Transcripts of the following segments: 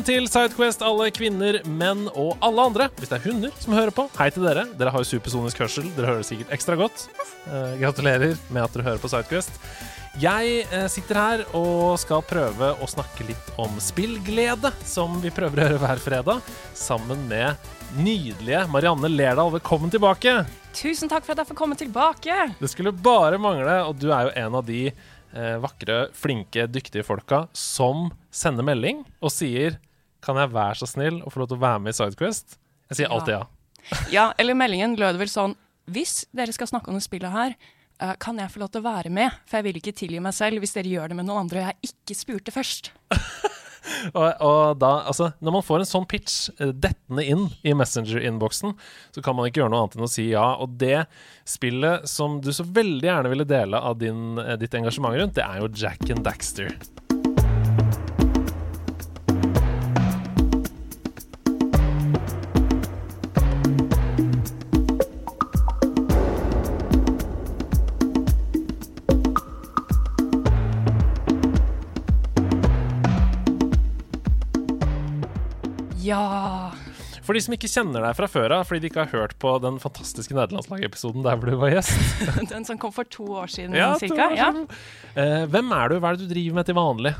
Velkommen til Sidequest, alle kvinner, menn og alle andre. Hvis det er hunder som hører på, hei til dere. Dere har jo supersonisk hørsel. Dere hører sikkert ekstra godt. Eh, gratulerer med at dere hører på Sidequest. Jeg eh, sitter her og skal prøve å snakke litt om spillglede, som vi prøver å gjøre hver fredag, sammen med nydelige Marianne Lerdal. Velkommen tilbake. Tusen takk for at jeg får komme tilbake. Det skulle bare mangle, og du er jo en av de eh, vakre, flinke, dyktige folka som sender melding og sier Kan jeg være så snill å få lov til å være med i Sidequest? Jeg sier alltid ja. Ja, eller meldingen lød vel sånn Hvis dere skal snakke om det spillet her, eh, kan jeg få lov til å være med? For jeg vil ikke tilgi meg selv hvis dere gjør det med noen andre og jeg ikke spurte først. Og, og da, altså, når man får en sånn pitch eh, dettende inn i Messenger-innboksen, så kan man ikke gjøre noe annet enn å si ja. Og det spillet som du så veldig gjerne ville dele av din, eh, ditt engasjement rundt, det er jo Jack and Daxter. Ja For de som ikke kjenner deg fra før av, fordi de ikke har hørt på den fantastiske nederlandslagepisoden der hvor du var gjest Den som kom for to år siden Ja, cirka. år Ja. Eh, Hvem er du? Hva er det du driver med til vanlig?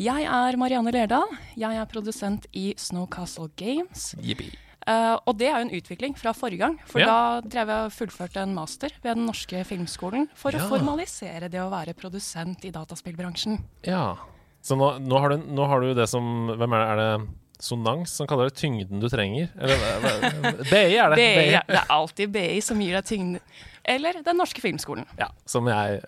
Jeg er Marianne Lerdal. Jeg er produsent i Snowcastle Games. Jippi. Eh, og det er jo en utvikling fra forrige gang, for Ja. da drev jeg og fullførte en master ved Den norske filmskolen for Ja. å formalisere det å være produsent i dataspillbransjen. Ja. Så nå, nå, har du, nå har du det som Hvem er det? Er det Sonans som kaller det tyngden du trenger? Eller BI er det. BI, ja, det er alltid BI som gir deg tyngde. Eller Den norske filmskolen. Ja, som jeg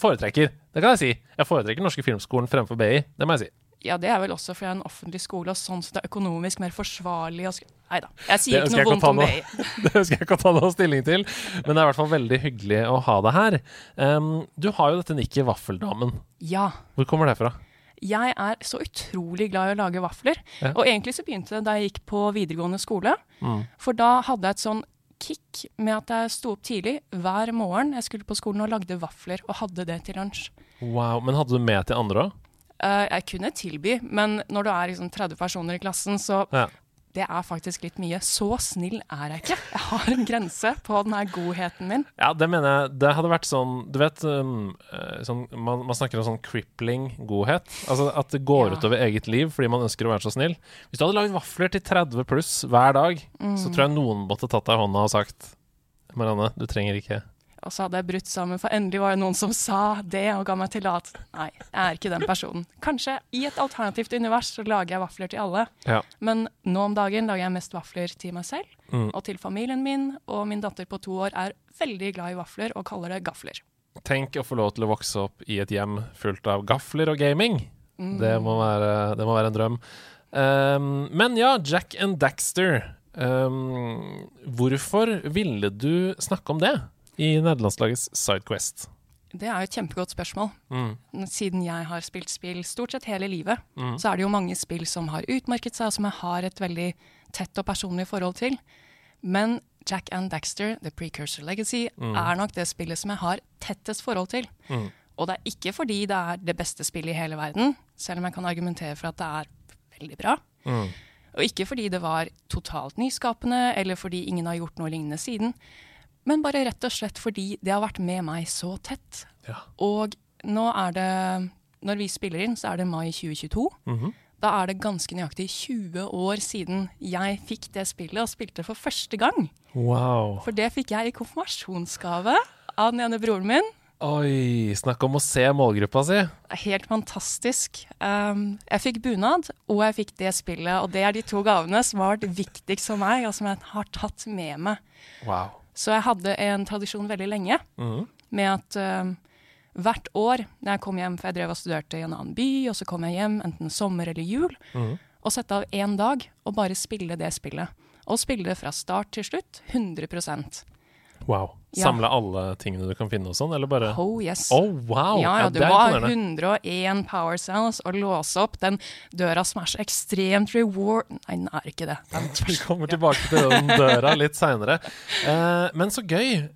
foretrekker. Det kan jeg si. Jeg foretrekker Norske Filmskolen fremfor BI. Det må jeg si. Ja, det er vel også fordi det er en offentlig skole, og sånn så det er økonomisk mer forsvarlig. Nei da, jeg sier ikke noe jeg vondt om. BI. Det ønsker jeg ikke å ta noe stilling til, men det er i hvert fall veldig hyggelig å ha deg her. Um, du har jo dette nikket Vaffeldamen. Ja. Hvor kommer det fra? Jeg er så utrolig glad i å lage vafler. Ja. Og egentlig så begynte det da jeg gikk på videregående skole. Mm. For da hadde jeg et sånn kick med at jeg sto opp tidlig hver morgen. Jeg skulle på skolen og lagde vafler og hadde det til lunsj. Wow, Men hadde du med til andre òg? Uh, jeg kunne tilby, men når du er liksom 30 personer i klassen, så Ja. Det er faktisk litt mye. Så snill er jeg ikke. Jeg har en grense på den her godheten min. Ja, det mener jeg. Det hadde vært sånn Du vet, um, eh, sånn, man, man snakker om sånn crippling godhet. Altså at det går Ja. utover eget liv fordi man ønsker å være så snill. Hvis du hadde lagd vafler til 30 pluss hver dag, Mm. så tror jeg noen måtte tatt deg i hånda og sagt Marianne, du trenger ikke Og så hadde jeg brutt sammen, for endelig var det noen som sa det og ga meg tillatelse. Nei, jeg er ikke den personen. Kanskje i et alternativt univers så lager jeg vafler til alle. Ja. Men nå om dagen lager jeg mest vafler til meg selv Mm. og til familien min. Og min datter på to år er veldig glad i vafler og kaller det gafler. Tenk å få lov til å vokse opp i et hjem fullt av gafler og gaming. Mm. Det, må være, det må være en drøm. Um, men ja, Jack and Daxter. Um, hvorfor ville du snakke om det i nederlandslagets Sidequest? Det er jo et kjempegodt spørsmål. Mm. Siden jeg har spilt spill stort sett hele livet, Mm. så er det jo mange spill som har utmerket seg, og som jeg har et veldig tett og personlig forhold til. Men Jack and Daxter, The Precursor Legacy, Mm. er nok det spillet som jeg har tettest forhold til. Mm. Og det er ikke fordi det er det beste spillet i hele verden, selv om jeg kan argumentere for at det er veldig bra. Mm. Og ikke fordi det var totalt nyskapende, eller fordi ingen har gjort noe lignende siden, men bare rett og slett fordi det har vært med meg så tett. Ja. Og nå er det Når vi spiller inn, så er det mai 2022. Mhm. Da er det ganske nøyaktig 20 år siden jeg fikk det spillet og spilte for første gang. Wow. For det fikk jeg i konfirmasjonsgave av den ene broren min. Oi, snakk om å se målgruppa si. Helt fantastisk. Um, jeg fikk bunad, og jeg fikk det spillet. Og det er de to gavene som har vært viktigst for meg, og som jeg har tatt med meg. Wow. Så jeg hadde en tradisjon veldig lenge mm. med at uh, hvert år når jeg kom hjem, for jeg drev og studerte i en annen by, og så kom jeg hjem enten sommer eller jul, mm. og sette av én dag og bare spille det spillet. Og spille det fra start til slutt, 100 Wow. Ja. Samle alle tingene du kan finne og sånn, eller bare Oh yes. Oh, wow! Ja, ja, du imponerende. 101 power cells og låse opp den døra som er så ekstremt reward... Nei, den er ikke det. Vi kommer tilbake til den døra litt seinere. Uh, men så gøy.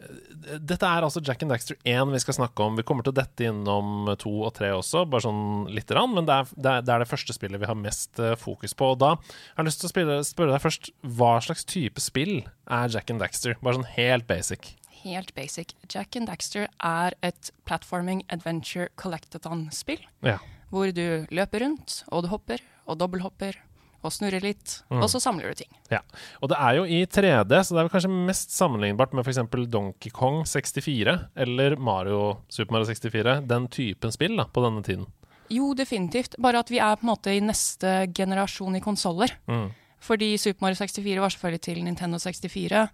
Dette er altså Jack and Daxter 1 vi skal snakke om. Vi kommer til dette innom 2 og 3 også, bare sånn lite grann. Men det er, det, er, det er det første spillet vi har mest eh, fokus på. Og da har jeg lyst til å spille, spørre deg først hva slags type spill er Jack and Daxter? Bare sånn helt basic. Helt basic. Jack and Daxter er et platforming adventure collectathon-spill. Ja. Hvor du løper rundt, og du hopper, og dobbelthopper, og snurrer litt, Mm. og så samler du ting. Ja, og det er jo i 3D, så det er vel kanskje mest sammenlignbart med f.eks. Donkey Kong 64 eller Mario, Super Mario 64. Den typen spill da, på denne tiden. Jo, definitivt. Bare at vi er på en måte i neste generasjon i konsoller. Mm. Fordi Super Mario 64 var selvfølgelig til Nintendo 64,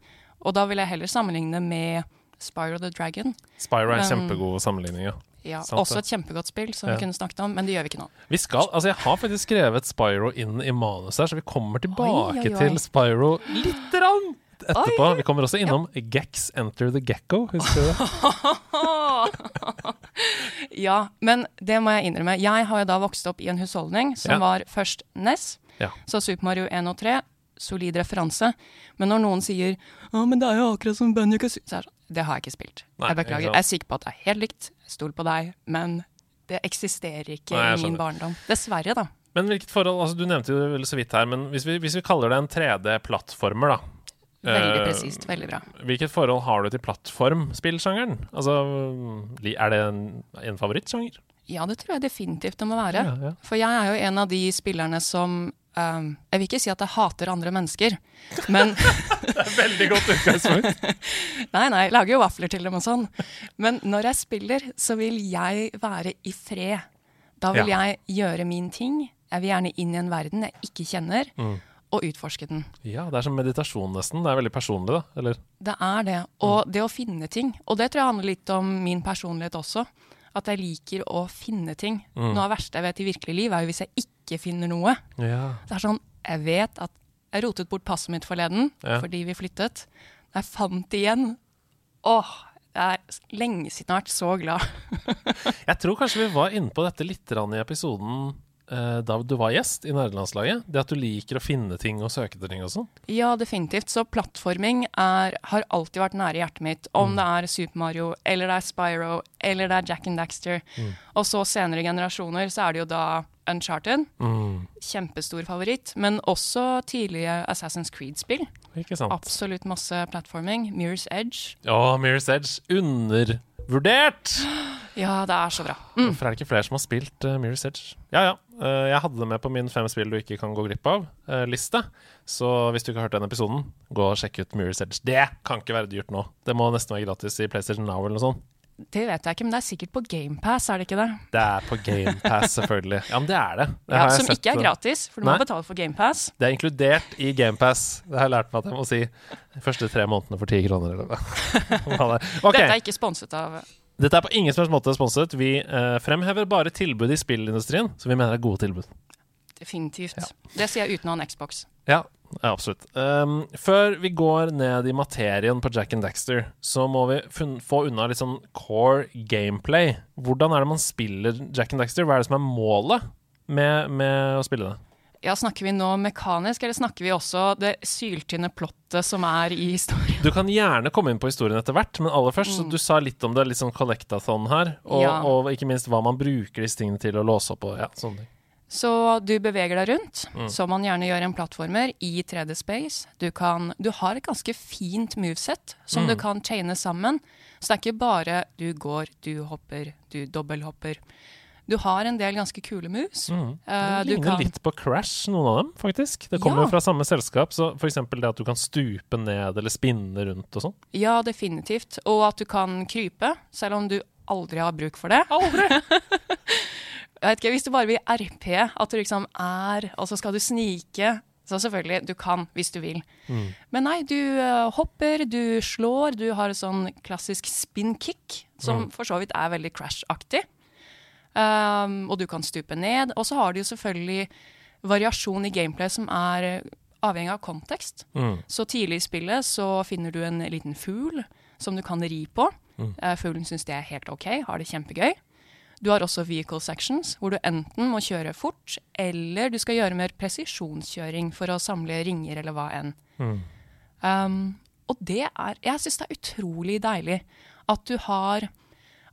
og da vil jeg heller sammenligne med Spyro the Dragon. Spyro er en kjempegod sammenligning. Ja. Ja, Sant også et kjempegodt spill som Ja. vi kunne snakket om, men det gjør vi ikke nå. Vi skal, altså Jeg har faktisk skrevet Spyro inn i manus her, så vi kommer tilbake Oi, oi, oi. til Spyro lite grann etterpå. Vi kommer også innom Gex Enter the Gecko, husker du det? ja, men det må jeg innrømme. Jeg har jo da vokst opp i en husholdning som Ja. var først NES, Ja. så Super Mario 1 og 3, solid referanse. Men når noen sier ja, men det er jo akkurat som Banjo Kazooie, så er det sånn, det har jeg ikke spilt. Nei, jeg beklager. Jeg er sikker på at det er helt likt, stoler på deg, men det eksisterer ikke Nei, i min barndom. Dessverre, da. Men hvilket forhold, altså Du nevnte jo vel så vidt her, men hvis vi, hvis vi kaller det en 3D-plattformer, da. Veldig eh, presist, veldig bra. Hvilket forhold har du til plattformspillsjangeren? Altså, er det en, en favorittsjanger? Ja, det tror jeg definitivt det må være. Ja, ja. For jeg er jo en av de spillerne som um, Jeg vil ikke si at jeg hater andre mennesker, men Det er Veldig godt utgangspunkt. Nei, nei, jeg lager jo vafler til dem og sånn. Men når jeg spiller, så vil jeg være i fred. Da vil Ja. jeg gjøre min ting. Jeg vil gjerne inn i en verden jeg ikke kjenner, Mm. og utforske den. Ja, det er som meditasjon, nesten. Det er veldig personlig, da. Eller? Det er det. Og det å finne ting. Og det tror jeg handler litt om min personlighet også. At jeg liker å finne ting. Mm. Noe av det verste jeg vet i virkelig liv, er jo hvis jeg ikke finner noe. Ja. Det er sånn, jeg vet at jeg rotet bort passet mitt forleden Ja. fordi vi flyttet. Jeg fant det igjen, åh, det er lenge siden jeg har vært så glad. Jeg tror kanskje vi var inne på dette litt i episoden da du var gjest i Nerdelandslaget. Det at du liker å finne ting og søke etter ting og sånn. Ja, definitivt. Så plattforming er, har alltid vært nære hjertet mitt. Om det er Super Mario, eller det er Spyro, eller det er Jack and Daxter. Og så senere generasjoner så er det jo da Uncharted. Mm. Kjempestor favoritt. Men også tidlige Assassin's Creed-spill. Absolutt masse plattforming. Mirror's Edge. Ja, Mirror's Edge. Undervurdert! Ja, det er så bra. Hvorfor er det ikke flere som har spilt uh, Mirror's Edge? Ja ja, uh, jeg hadde det med på min fem spill du ikke kan gå glipp av-liste. så hvis du ikke har hørt den episoden, gå og sjekk ut Mirror's Edge. Det kan ikke være dyrt nå. Det må nesten være gratis i PlayStation Now eller noe sånt. Det vet jeg ikke, men det er sikkert på GamePass, er det ikke det? Det er på GamePass, selvfølgelig. Ja, men det er det. det Ja, som ikke er gratis, for du Nei. må betale for GamePass. Det er inkludert i GamePass. Det har jeg lært meg at jeg må si. De første tre månedene for ti kroner. Eller det er. Dette er ikke sponset av Dette er på ingen som helst måte sponset. Vi eh, fremhever bare tilbud i spillindustrien som vi mener er gode tilbud. Definitivt. Det sier jeg uten å ha en Xbox. Ja, ja absolutt. Um, før vi går ned i materien på Jack and Daxter, så må vi få unna litt sånn core gameplay. Hvordan er det man spiller Jack and Daxter? Hva er det som er målet med, med å spille det? Ja, Snakker vi nå mekanisk, eller snakker vi også det syltynne plottet som er i historien? Du kan gjerne komme inn på historien etter hvert, men aller først, så du sa litt om det, litt sånn collectathon her, og, Ja. og ikke minst hva man bruker disse tingene til å låse opp og ja, sånne ting. Så du beveger deg rundt, som man gjerne gjør i en plattformer, i 3D Space. Du, kan, du har et ganske fint moveset som du kan chaine sammen. Så det er ikke bare du går, du hopper, du dobbelthopper. Du har en del ganske kule mus. Mm. Uh, Det du ligner kan- litt på Crash, noen av dem, faktisk. Det kommer Ja. fra samme selskap, så eksempel det at du kan stupe ned eller spinne rundt og sånn. Ja, definitivt. Og at du kan krype, selv om du aldri har bruk for det. Aldri! Jeg vet ikke, Hvis du bare vil RP, at du liksom er, og så skal du snike, Så selvfølgelig, du kan hvis du vil. Men nei, du uh, hopper, du slår, du har sånn klassisk spin kick, som for så vidt er veldig Crash-aktig. Um, og du kan stupe ned. Og så har du jo selvfølgelig variasjon i gameplay som er eh, avhengig av kontekst. Mm. Så tidlig i spillet så finner du en liten fugl som du kan ri på. Eh, fuglen syns det er helt OK, har det kjempegøy. Du har også vehicle sections, hvor du enten må kjøre fort, eller du skal gjøre mer presisjonskjøring for å samle ringer eller hva enn. Um, og det er Jeg syns det er utrolig deilig at du har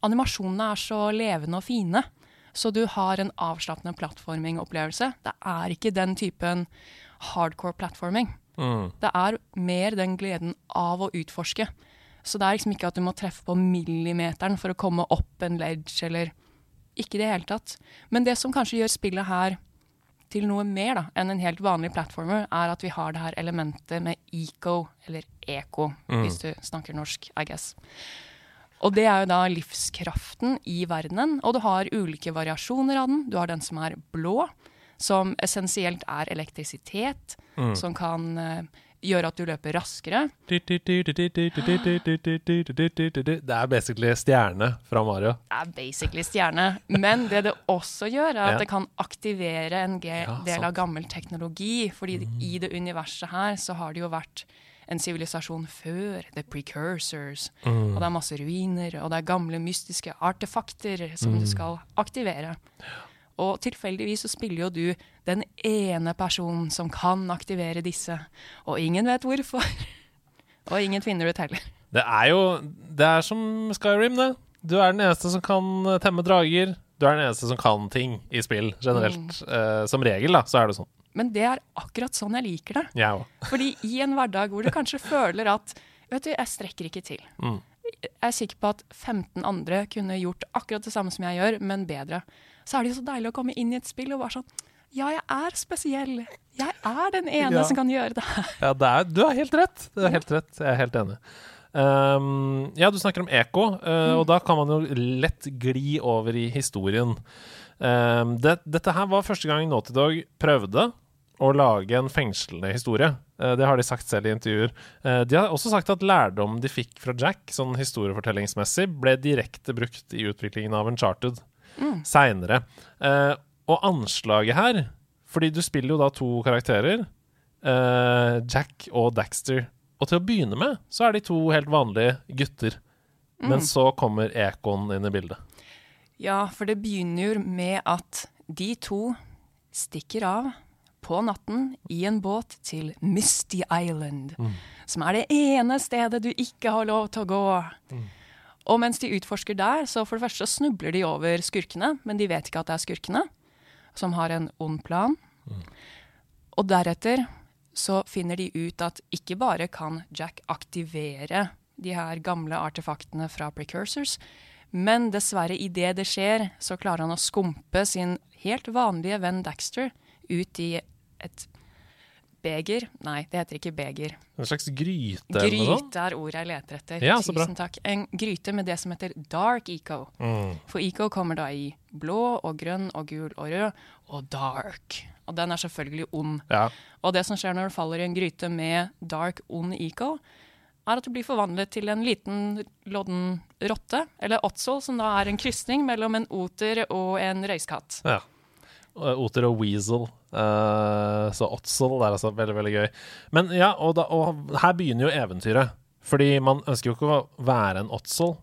Animasjonene er så levende og fine. Så du har en avslappende plattforming-opplevelse. Det er ikke den typen hardcore plattforming. Mm. Det er mer den gleden av å utforske. Så det er liksom ikke at du må treffe på millimeteren for å komme opp en ledge, eller Ikke i det hele tatt. Men det som kanskje gjør spillet her til noe mer da, enn en helt vanlig platformer, er at vi har det her elementet med eco, eller eco, hvis du snakker norsk, I guess. Og det er jo da livskraften i verdenen, og du har ulike variasjoner av den. Du har den som er blå, som essensielt er elektrisitet, som kan uh, gjøre at du løper raskere. Det er basically stjerne fra Mario. Det er basically stjerne. Men det det også gjør, er at det kan aktivere en del av gammel teknologi. Fordi i det universet her så har det jo vært en sivilisasjon før, the precursors. Og det er masse ruiner, og det er gamle mystiske artefakter som du skal aktivere. Og tilfeldigvis så spiller jo du den ene personen som kan aktivere disse. Og ingen vet hvorfor. Og ingen finner ut heller. Det er jo Det er som Skyrim, det. Du er den eneste som kan temme drager. Du er den eneste som kan ting i spill generelt. Eh, som regel, da, så er det sånn. Men det er akkurat sånn jeg liker det. Ja. Fordi i en hverdag hvor du kanskje føler at Vet du, jeg strekker ikke til. Mm. Jeg er sikker på at 15 andre kunne gjort akkurat det samme som jeg gjør, men bedre. Så er det jo så deilig å komme inn i et spill og være sånn Ja, jeg er spesiell. Jeg er den ene Ja. som kan gjøre det her. Ja, det er, du har helt rett. Du har helt rett. Jeg er helt enig. Um, ja, du snakker om eko, uh, og da kan man jo lett gli over i historien. Um, det, dette her var første gang Naughty Dog prøvde å lage en fengslende historie. Uh, det har de sagt selv i intervjuer. Uh, de har også sagt at lærdom de fikk fra Jack, sånn historiefortellingsmessig, ble direkte brukt i utviklingen av Uncharted mm. seinere. Uh, og anslaget her, fordi du spiller jo da to karakterer, Jack og Daxter. Og til å begynne med så er de to helt vanlige gutter. Men så kommer Ekon inn i bildet. Ja, for det begynner jo med at de to stikker av på natten i en båt til Misty Island, som er det ene stedet du ikke har lov til å gå. Og mens de utforsker der, så for det første snubler de over skurkene, men de vet ikke at det er skurkene, som har en ond plan. Og deretter så finner de ut at ikke bare kan Jack aktivere de her gamle artefaktene fra precursors, men dessverre, idet det skjer, så klarer han å skumpe sin helt vanlige venn Daxter ut i et beger Nei, det heter ikke beger. En slags gryte? Gryte er ordet jeg leter etter. Ja. Tusen takk. En gryte med det som heter dark eco. Mm. For eco kommer da i blå og grønn og gul og rød, og dark. Og den er selvfølgelig ond. Ja. Og det som skjer når du faller i en gryte med dark, ond eco, er at du blir forvandlet til en liten lodden rotte, eller otsel, som da er en krysning mellom en oter og en røyskatt. ja. Og Oter og Weasel. Uh, så Otzel det er altså veldig, veldig gøy. Men ja, og, da, og her begynner jo eventyret. Fordi man ønsker jo ikke å være en Otzel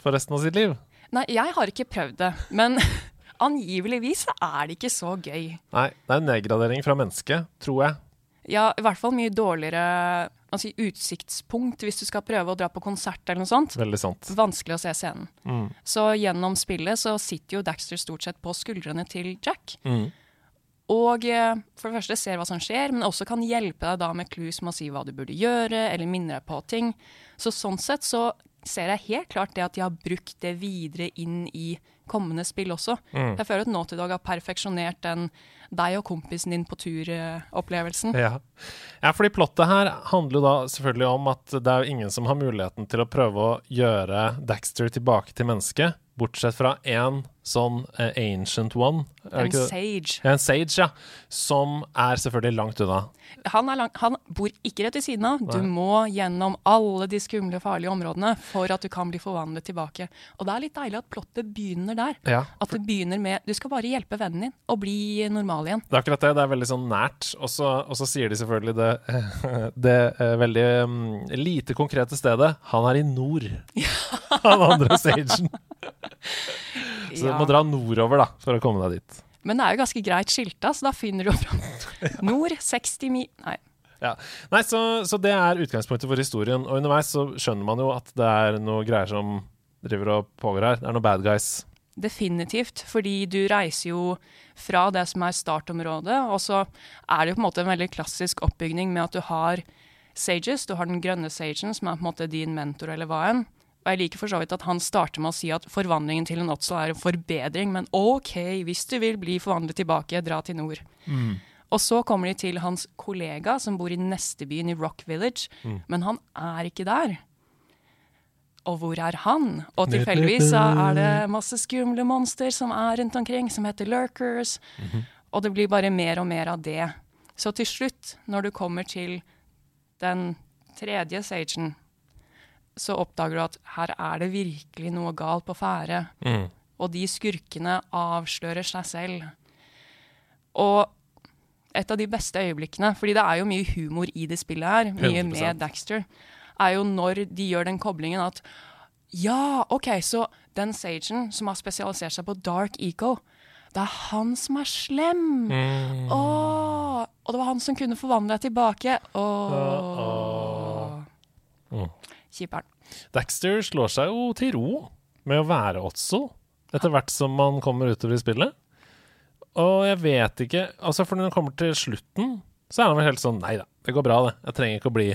for resten av sitt liv. Nei, jeg har ikke prøvd det, men angiveligvis er det ikke så gøy. Nei, det er en nedgradering fra mennesket, tror jeg. Ja, i hvert fall mye dårligere altså, utsiktspunkt hvis du skal prøve å dra på konsert eller noe sånt. Veldig sant. Vanskelig å se scenen. Mm. Så gjennom spillet så sitter jo Daxter stort sett på skuldrene til Jack. Mm. Og eh, for det første ser hva som skjer, men også kan hjelpe deg da med clues med å si hva du burde gjøre, eller minne deg på ting. Så sånn sett så ser jeg helt klart det at de har brukt det videre inn i kommende spill også. Jeg føler at Naughty Dog har perfeksjonert den deg og kompisen din på tur-opplevelsen. Ja. ja, fordi plottet her handler jo da selvfølgelig om at det er ingen som har muligheten til å prøve å gjøre Daxter tilbake til mennesket, bortsett fra én sånn uh, ancient one. En sage. Ja, en sage, ja. Som er selvfølgelig langt unna. Han, lang, han bor ikke rett ved siden av. Du Nei. må gjennom alle de skumle, farlige områdene for at du kan bli forvandlet tilbake. Og det er litt deilig at plottet begynner der. Ja. At det begynner med Du skal bare hjelpe vennen din å bli normal igjen. Det er akkurat det. Det er veldig sånn nært. Og så, sier de selvfølgelig det, det eh, veldig um, lite konkrete stedet. Han er i nord. Han andre sagen. Så du må dra nordover da, for å komme deg dit. Men det er jo ganske greit skilta, så da finner du jo fram. Nord 60 mil Nei. Ja. Nei, så, så det er utgangspunktet for historien. Og underveis så skjønner man jo at det er noe greier som driver og pågår her. Det er noen bad guys. Definitivt, fordi du reiser jo fra det som er startområdet, og så er det jo på en måte en veldig klassisk oppbygning med at du har sages, du har den grønne sagen, som er på en måte din mentor eller hva enn. Og jeg liker for så vidt at han starter med å si at forvandlingen til en Otso er en forbedring, men OK, hvis du vil bli forvandlet tilbake, dra til nord. Og så kommer de til hans kollega som bor i neste byen, i Rock Village, men han er ikke der. Og hvor er han? Og tilfeldigvis er det masse skumle monster som er rundt omkring, som heter lurkers. Og det blir bare mer og mer av det. Så til slutt, når du kommer til den tredje sagen, så oppdager du at her er det virkelig noe galt på ferde. Mm. Og de skurkene avslører seg selv. Og et av de beste øyeblikkene, fordi det er jo mye humor i det spillet her, mye 100%. med Daxter, er jo når de gjør den koblingen at ja, OK, så den sagen som har spesialisert seg på dark eco, det er han som er slem. Mm. Åh, og det var han som kunne forvandle deg tilbake. Åh. Mm. Kjiperen. Daxter slår seg jo til ro med å være Otso etter hvert som man kommer utover i spillet. Og jeg vet ikke Altså, for når det kommer til slutten, så er han vel helt sånn Nei da, det går bra, det. Jeg trenger ikke å bli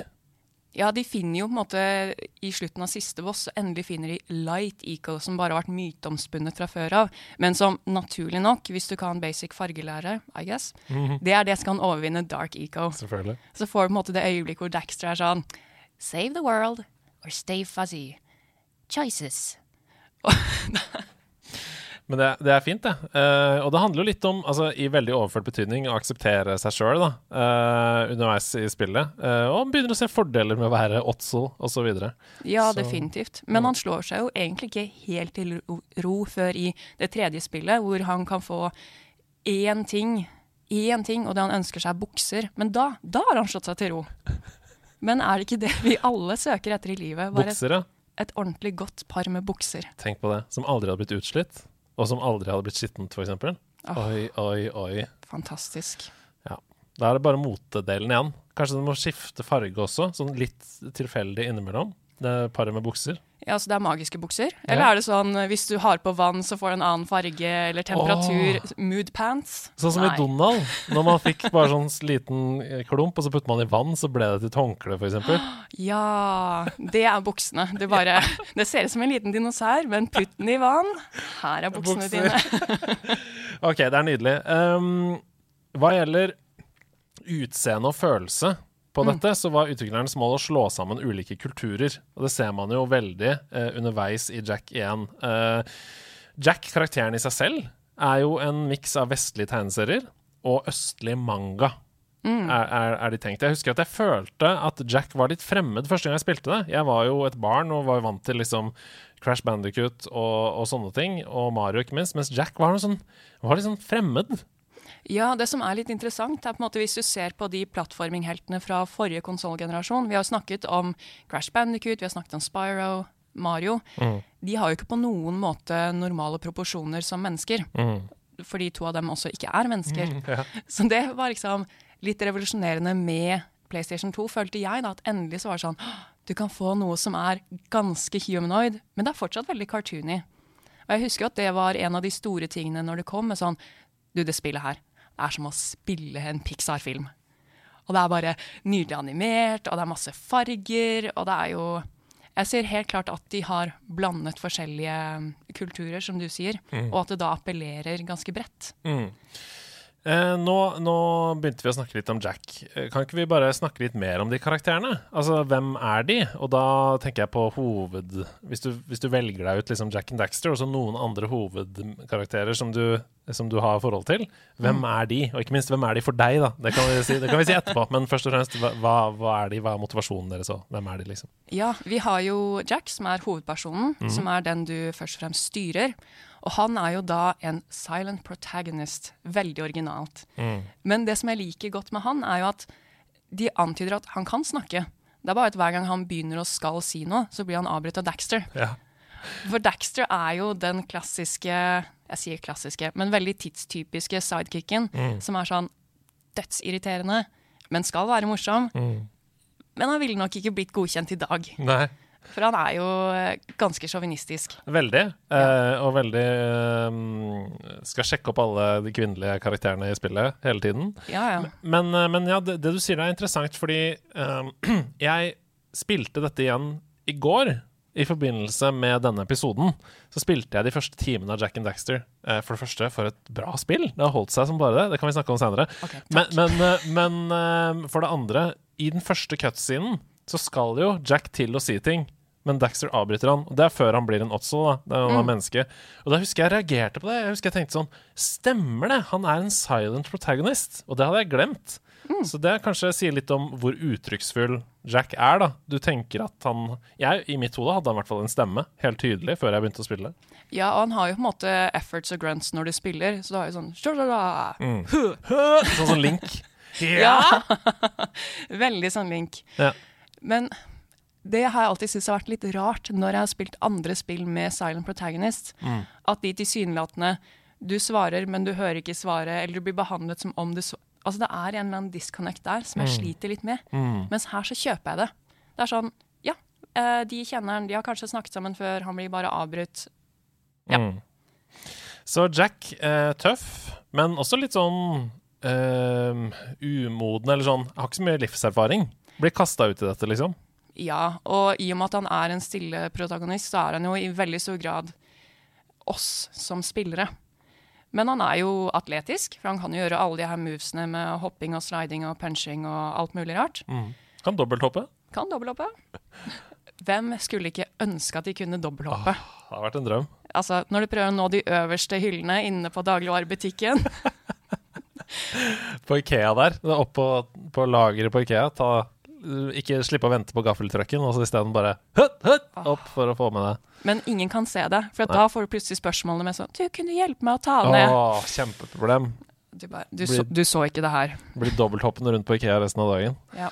Ja, de finner jo på en måte i slutten av siste boss, så endelig finner de Light Eco, som bare har vært myteomspunnet fra før av, men som naturlig nok, hvis du kan basic fargelære, I guess, det er det som kan overvinne Dark Eco. Selvfølgelig. Så får du på en måte det øyeblikket hvor Daxter er sånn Save the world or stay fuzzy. Choices. Men det, det er fint, det. Uh, og det handler jo litt om, altså i veldig overført betydning, å akseptere seg sjøl uh, underveis i spillet. Uh, og man begynner å se fordeler med å være Otso osv. Ja, Så- definitivt. Men han slår seg jo egentlig ikke helt til ro, ro før i det tredje spillet, hvor han kan få én ting, én ting, og det han ønsker seg, er bukser. Men da, da har han slått seg til ro. Men er det ikke det vi alle søker etter i livet? Bare et, Bukser, ja. et ordentlig godt par med bukser. Tenk på det. Som aldri hadde blitt utslitt, og som aldri hadde blitt skittent, f.eks. Oh, Oi, oi, oi. Fantastisk. Ja. Da er det bare motedelen igjen. Kanskje du må skifte farge også, sånn litt tilfeldig innimellom. Det paret med bukser. Ja, Så det er magiske bukser? Eller Ja. er det sånn eh, hvis du har på vann, så får du en annen farge eller temperatur? Mood pants? Sånn som Nei. i Donald, når man fikk bare sånn liten eh, klump, og så putter man i vann, så ble det til et håndkle, f.eks. Ja, det er buksene. Det, bare, det ser ut som en liten dinosaur, men putt den i vann. Her er buksene Bukser. dine. OK, det er nydelig. Um, hva gjelder utseende og følelse på dette, så var utviklerens mål å slå sammen ulike kulturer. Og det ser man jo veldig eh, underveis i Jack 1. Eh, Jack, karakteren i seg selv, er jo en miks av vestlige tegneserier og østlig manga. Er, er, er de tenkt. Jeg husker at jeg følte at Jack var litt fremmed første gang jeg spilte det. Jeg var jo et barn og var vant til liksom Crash Bandicut og, og sånne ting, og Mario ikke minst, mens Jack var, noe sånn, var litt sånn fremmed. Ja, det som er litt interessant, er på en måte hvis du ser på de plattformingheltene fra forrige konsollgenerasjon. Vi har snakket om Crash Bandicoot, vi har snakket om Spyro, Mario. De har jo ikke på noen måte normale proporsjoner som mennesker. Fordi to av dem også ikke er mennesker. Ja. Så det var liksom litt revolusjonerende med PlayStation 2, følte jeg. da, At endelig så var det sånn Du kan få noe som er ganske humanoid, men det er fortsatt veldig cartoony. Og jeg husker at det var en av de store tingene når det kom med sånn Du, det spillet her, er som å spille en Pixar-film. Og det er bare nydelig animert, og det er masse farger, og det er jo Jeg ser helt klart at de har blandet forskjellige kulturer, som du sier, og at det da appellerer ganske bredt. Mm. Eh, nå, nå begynte vi å snakke litt om Jack. Eh, kan ikke vi bare snakke litt mer om de karakterene? Altså, hvem er de? Og da tenker jeg på hoved... Hvis du, hvis du velger deg ut liksom Jack and Daxter, og så noen andre hovedkarakterer som du, som du har forhold til, hvem er de? Og ikke minst, hvem er de for deg, da? Det kan vi si, det kan vi si etterpå. Men først og fremst, hva, hva er de? Hva er motivasjonen deres, og hvem er de, liksom? Ja, vi har jo Jack, som er hovedpersonen, som er den du først og fremst styrer. Og han er jo da en silent protagonist. Veldig originalt. Men det som jeg liker godt med han, er jo at de antyder at han kan snakke. Det er bare at hver gang han begynner å skal si noe, så blir han avbrutt av Daxter. Ja. For Daxter er jo den klassiske Jeg sier klassiske, men veldig tidstypiske sidekicken som er sånn dødsirriterende, men skal være morsom. Men han ville nok ikke blitt godkjent i dag, Nei. For han er jo eh, ganske sjåvinistisk. Veldig. Eh, og veldig eh, Skal sjekke opp alle de kvinnelige karakterene i spillet hele tiden. Ja, ja. Men, eh, men ja, det, det du sier er interessant, fordi eh, jeg spilte dette igjen i går. I forbindelse med denne episoden så spilte jeg de første timene av Jack and Daxter. Eh, for det første, for et bra spill. Det har holdt seg som bare det. Det kan vi snakke om senere. Okay, men men, men for det andre, i den første cutscenen så skal jo Jack til å si ting. Men Daxter avbryter han. Og Det er før han blir en Otzel. da Det er er menneske Og da husker jeg reagerte på det. Jeg husker jeg tenkte sånn Stemmer det? Han er en silent protagonist. Og det hadde jeg glemt. Så det kanskje sier litt om hvor uttrykksfull Jack er. da Du tenker at han Jeg, I mitt hode hadde han i hvert fall en stemme, helt tydelig, før jeg begynte å spille. ja, og han har jo på en måte efforts og grunts når du spiller, så du har jo sånn «Shadada». Sånn som Link. Ja! Veldig sånn link. Ja. Men det har jeg alltid syntes har vært litt rart når jeg har spilt andre spill med silent protagonist. At de tilsynelatende Du svarer, men du hører ikke svaret, eller du blir behandlet som om du svarer Altså Det er en eller annen disconnect der som jeg sliter litt med. Mens her så kjøper jeg det. Det er sånn Ja, eh, de kjenner han, de har kanskje snakket sammen før, han blir bare avbrutt. Ja. Mm. Så Jack, eh, tøff, men også litt sånn Uh, umoden, eller sånn Har ikke så mye livserfaring. Blir kasta ut i dette, liksom. Ja, og i og med at han er en stille protagonist, så er han jo i veldig stor grad oss som spillere. Men han er jo atletisk, for han kan jo gjøre alle de her movesene med hopping og sliding og punching og alt mulig rart. Kan dobbelthoppe. Kan dobbelthoppe. Hvem skulle ikke ønske at de kunne dobbelthoppe? Det har vært en drøm. Altså, når du prøver å nå de øverste hyllene inne på dagligvarebutikken På Ikea der. Er Opp på, på lageret på Ikea. Ta, ikke slippe å vente på gaffeltrucken, og så isteden bare høtt, høtt, opp for å få med det. Men ingen kan se det, for da får du plutselig spørsmålene med sånn Du, kunne du hjelpe meg å ta ned? Åh, kjempeproblem. Du, bare, du, så, du så ikke det her. Blir dobbelthoppende rundt på Ikea resten av dagen. Ja.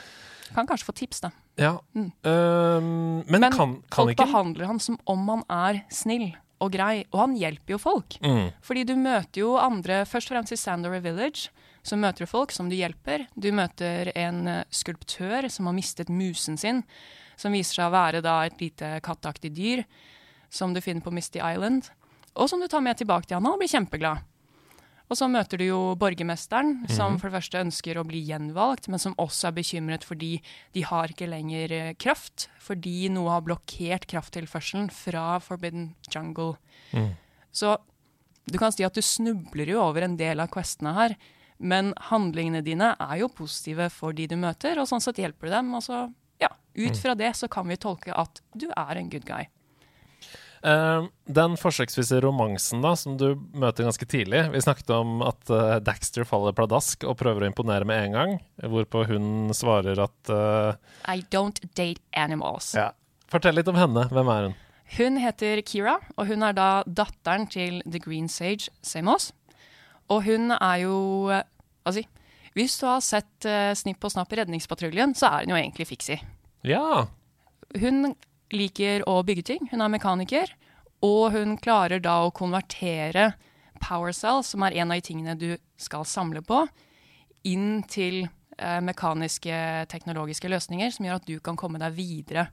Kan kanskje få tips, da. Ja. Mm. Um, men, Men kan, kan folk ikke behandler han som om han er snill og grei, og han hjelper jo folk. mm. Fordi du møter jo andre, først og fremst i Sandover Village, så møter du folk som du hjelper. Du møter en eh, skulptør som har mistet musen sin, som viser seg å være da et lite katteaktig dyr som du finner på Misty Island, og som du tar med tilbake til han, og blir kjempeglad. Og så møter du jo borgermesteren, som for det første ønsker å bli gjenvalgt, men som også er bekymret fordi de har ikke lenger eh, kraft, fordi noe har blokkert krafttilførselen fra Forbidden Jungle. Så du kan si at du snubler jo over en del av questene her, men handlingene dine er jo positive for de du møter, og sånn sett hjelper du dem. Og så, ja, ut fra det så kan vi tolke at du er en good guy. Uh, den forsøksvise romansen da, som du møter ganske tidlig Vi snakket om at uh, Daxter faller pladask og prøver å imponere med en gang, hvorpå hun svarer at uh, I don't date animals. Ja. Fortell litt om henne. Hvem er hun? Hun heter Kira, og hun er da datteren til The Green Sage Samos. Og hun er jo hva Altså, hvis du har sett uh, Snipp og Snapp i Redningspatruljen, så er hun jo egentlig fiksi. Ja. Hun liker å bygge ting, hun er mekaniker, og hun klarer da å konvertere power cells, som er en av de tingene du skal samle på, inn til eh, mekaniske teknologiske løsninger som gjør at du kan komme deg videre.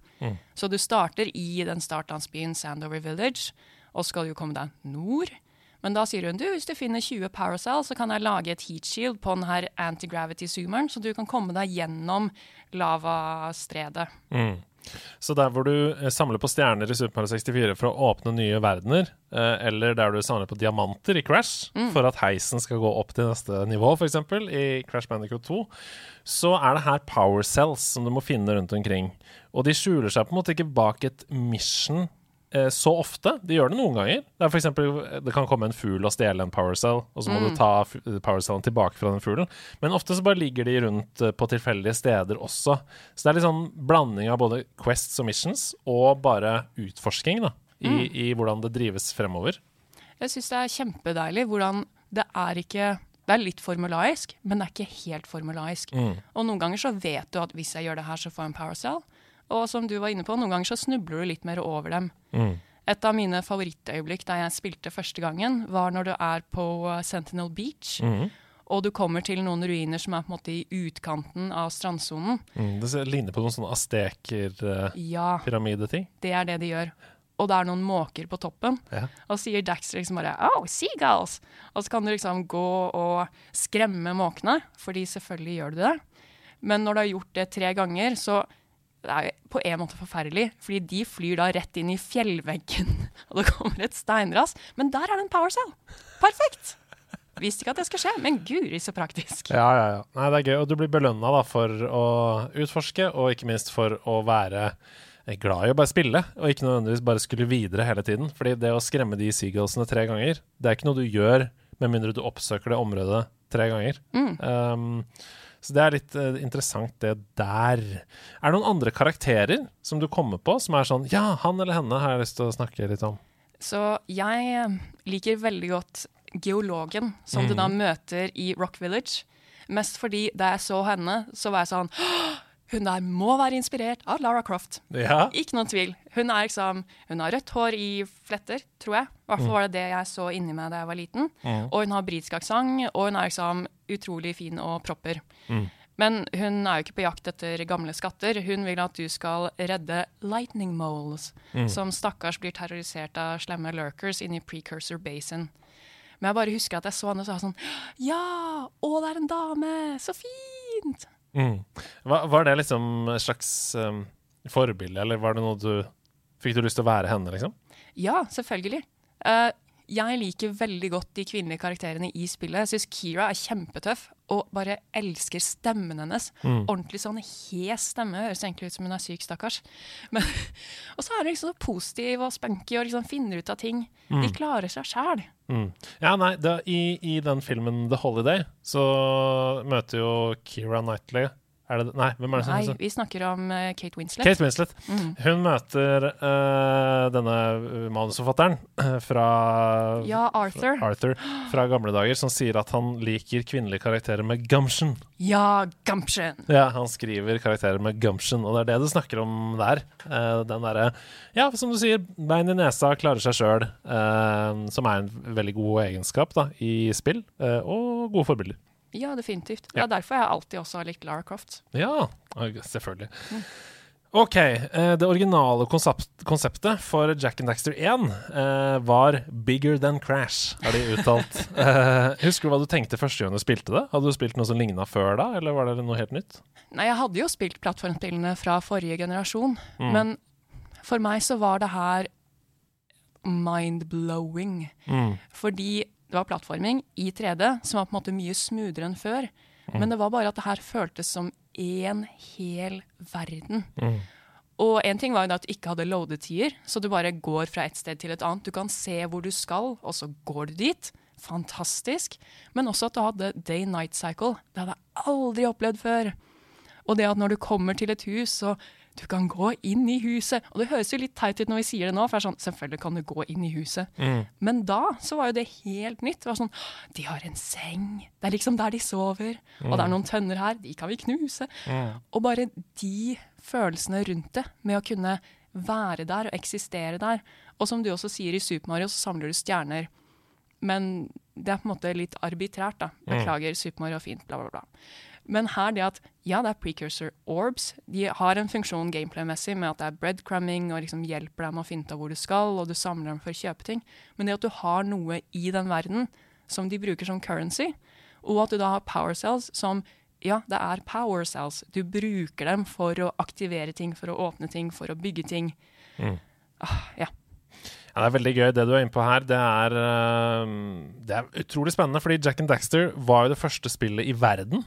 Så du starter i den startlandsbyen Sandover Village, og skal jo komme deg nord. Men da sier hun du, hvis du finner 20 power cells, så kan jeg lage et heat shield på denne her anti-gravity zoomeren, så du kan komme deg gjennom lavastredet. Mm. Så der hvor du eh, samler på stjerner i Super Mario 64 for å åpne nye verdener, eh, eller der du samler på diamanter i Crash for at heisen skal gå opp til neste nivå, f.eks., i Crash Bandicoot 2, så er det her power cells som du må finne rundt omkring. Og de skjuler seg på en måte ikke bak et mission så ofte. De gjør det noen ganger. Det, er for eksempel, det kan komme en fugl og stjele en power cell, og så må du ta f- power cellen tilbake fra den fuglen. Men ofte så bare ligger de rundt eh, på tilfeldige steder også. Så det er litt sånn blanding av både quests og missions og bare utforsking da, i, i hvordan det drives fremover. Jeg syns det er kjempedeilig hvordan det er ikke Det er litt formulaisk, men det er ikke helt formulaisk. Og noen ganger så vet du at hvis jeg gjør det her, så får jeg en power cell. Og som du var inne på, noen ganger så snubler du litt mer over dem. Et av mine favorittøyeblikk da jeg spilte første gangen, var når du er på uh, Sentinel Beach. Og du kommer til noen ruiner som er på en måte i utkanten av strandsonen. Mm, det ligner på noen sånne Ja, asteker-pyramideting. det er det de gjør. Og det er noen måker på toppen. Ja. Og sier Daxter liksom bare Oh, seagulls! Og så kan du liksom gå og skremme måkene, fordi selvfølgelig gjør du det. Men når du har gjort det tre ganger, så det er på en måte forferdelig, fordi de flyr da rett inn i fjellveggen, og det kommer et steinras. Men der er det en power cell! Perfekt! Visste ikke at det skal skje, men guri så praktisk. Ja, ja, ja. Nei, det er gøy. Og du blir belønna for å utforske, og ikke minst for å være glad i å bare spille, og ikke nødvendigvis bare skulle videre hele tiden. Fordi det å skremme de seagullsene tre ganger, det er ikke noe du gjør med mindre du oppsøker det området tre ganger. Um, så det er litt uh, interessant, det der. Er det noen andre karakterer som du kommer på som er sånn Ja, han eller henne har jeg lyst til å snakke litt om. Så jeg eh, liker veldig godt geologen som du da møter i Rock Village. Mest fordi da jeg så henne, så var jeg sånn «Åh, Hun der må være inspirert av Lara Croft. Ja. Ikke noen tvil. Hun er liksom Hun har rødt hår i fletter, tror jeg. I hvert fall var det det jeg så inni meg da jeg var liten. Og hun har britisk aksent, og hun er liksom utrolig fin og propper. Men hun er jo ikke på jakt etter gamle skatter. Hun vil at du skal redde lightning moles, som stakkars blir terrorisert av slemme lurkers inni Precursor Basin. Men jeg bare husker at jeg så henne og sa sånn Ja! Å, det er en dame! Så fint! Mm. Var, det liksom et slags um, forbilde, eller var det noe du Fikk du lyst til å være henne, liksom? Ja, selvfølgelig. Eh, jeg liker veldig godt de kvinnelige karakterene i spillet. Jeg syns Kira er kjempetøff og bare elsker stemmen hennes. Ordentlig sånn hes stemme. Høres egentlig ut som hun er syk, stakkars. Men, og så er hun liksom så positiv og spunky og liksom finner ut av ting. De klarer seg sjæl. Mm. Ja, nei, da, i, I den filmen The Holiday så møter jo Kira Knightley er det, Nei, hvem er det som Nei, vi snakker om uh, Kate Winslet. Kate Winslet. Hun møter uh, denne manusforfatteren eh, fra Ja, Arthur. Arthur fra gamle dager, som sier at han liker kvinnelige karakterer med gumption. Ja, gumption. Ja, han skriver karakterer med gumption, og det er det du snakker om der. Uh, den derre Ja, som du sier, bein i nesa, klarer seg sjøl, som er en veldig god egenskap da, i spill, og gode forbilder. Ja, definitivt. Det er derfor jeg alltid også har likt Lara Croft. Ja, selvfølgelig. OK. eh, Det originale konsept, konseptet for Jack and Daxter 1 eh, var 'bigger than crash', har de uttalt. Eh, husker du hva du tenkte første gang du spilte det? Hadde du spilt noe som ligna før da, eller var det noe helt nytt? Nei, jeg hadde jo spilt plattformspillene fra forrige generasjon, men for meg så var det her mind-blowing. Fordi det var plattforming i 3D som var på en måte mye smoothere enn før. Men det var bare at det her føltes som én hel verden. Og en ting var jo da at du ikke hadde loadetider, så du bare går fra et sted til et annet. Du kan se hvor du skal, og så går du dit. Fantastisk. Men også at du hadde day-night cycle. Det hadde jeg aldri opplevd før. Og det at når du kommer til et hus, så du kan gå inn i huset. Og det høres jo litt teit ut når vi sier det nå, for det er sånn, selvfølgelig kan du gå inn i huset. Men da så var jo det helt nytt. Det var sånn, de har en seng. Det er liksom der de sover. Og det er noen tønner her, de kan vi knuse. Og bare de følelsene rundt det, med å kunne være der og eksistere der. Og som du også sier i Super Mario, så samler du stjerner. Men det er på en måte litt arbitrært, da. Beklager, Super Mario er fint, bla, bla, bla. Men her det at ja, det er precursor orbs. De har en funksjon gameplay-messig med at det er breadcrumbing og liksom hjelper deg med å finne ut av hvor du skal, og du samler dem for å kjøpe ting. Men det at du har noe i den verden som de bruker som currency, og at du da har power cells som ja, det er power cells. Du bruker dem for å aktivere ting, for å åpne ting, for å bygge ting. Mm. Ah, ja. Ja, det er veldig gøy. Det du er inne på her, det er, uh, det er utrolig spennende. Fordi Jack and Daxter var jo det første spillet i verden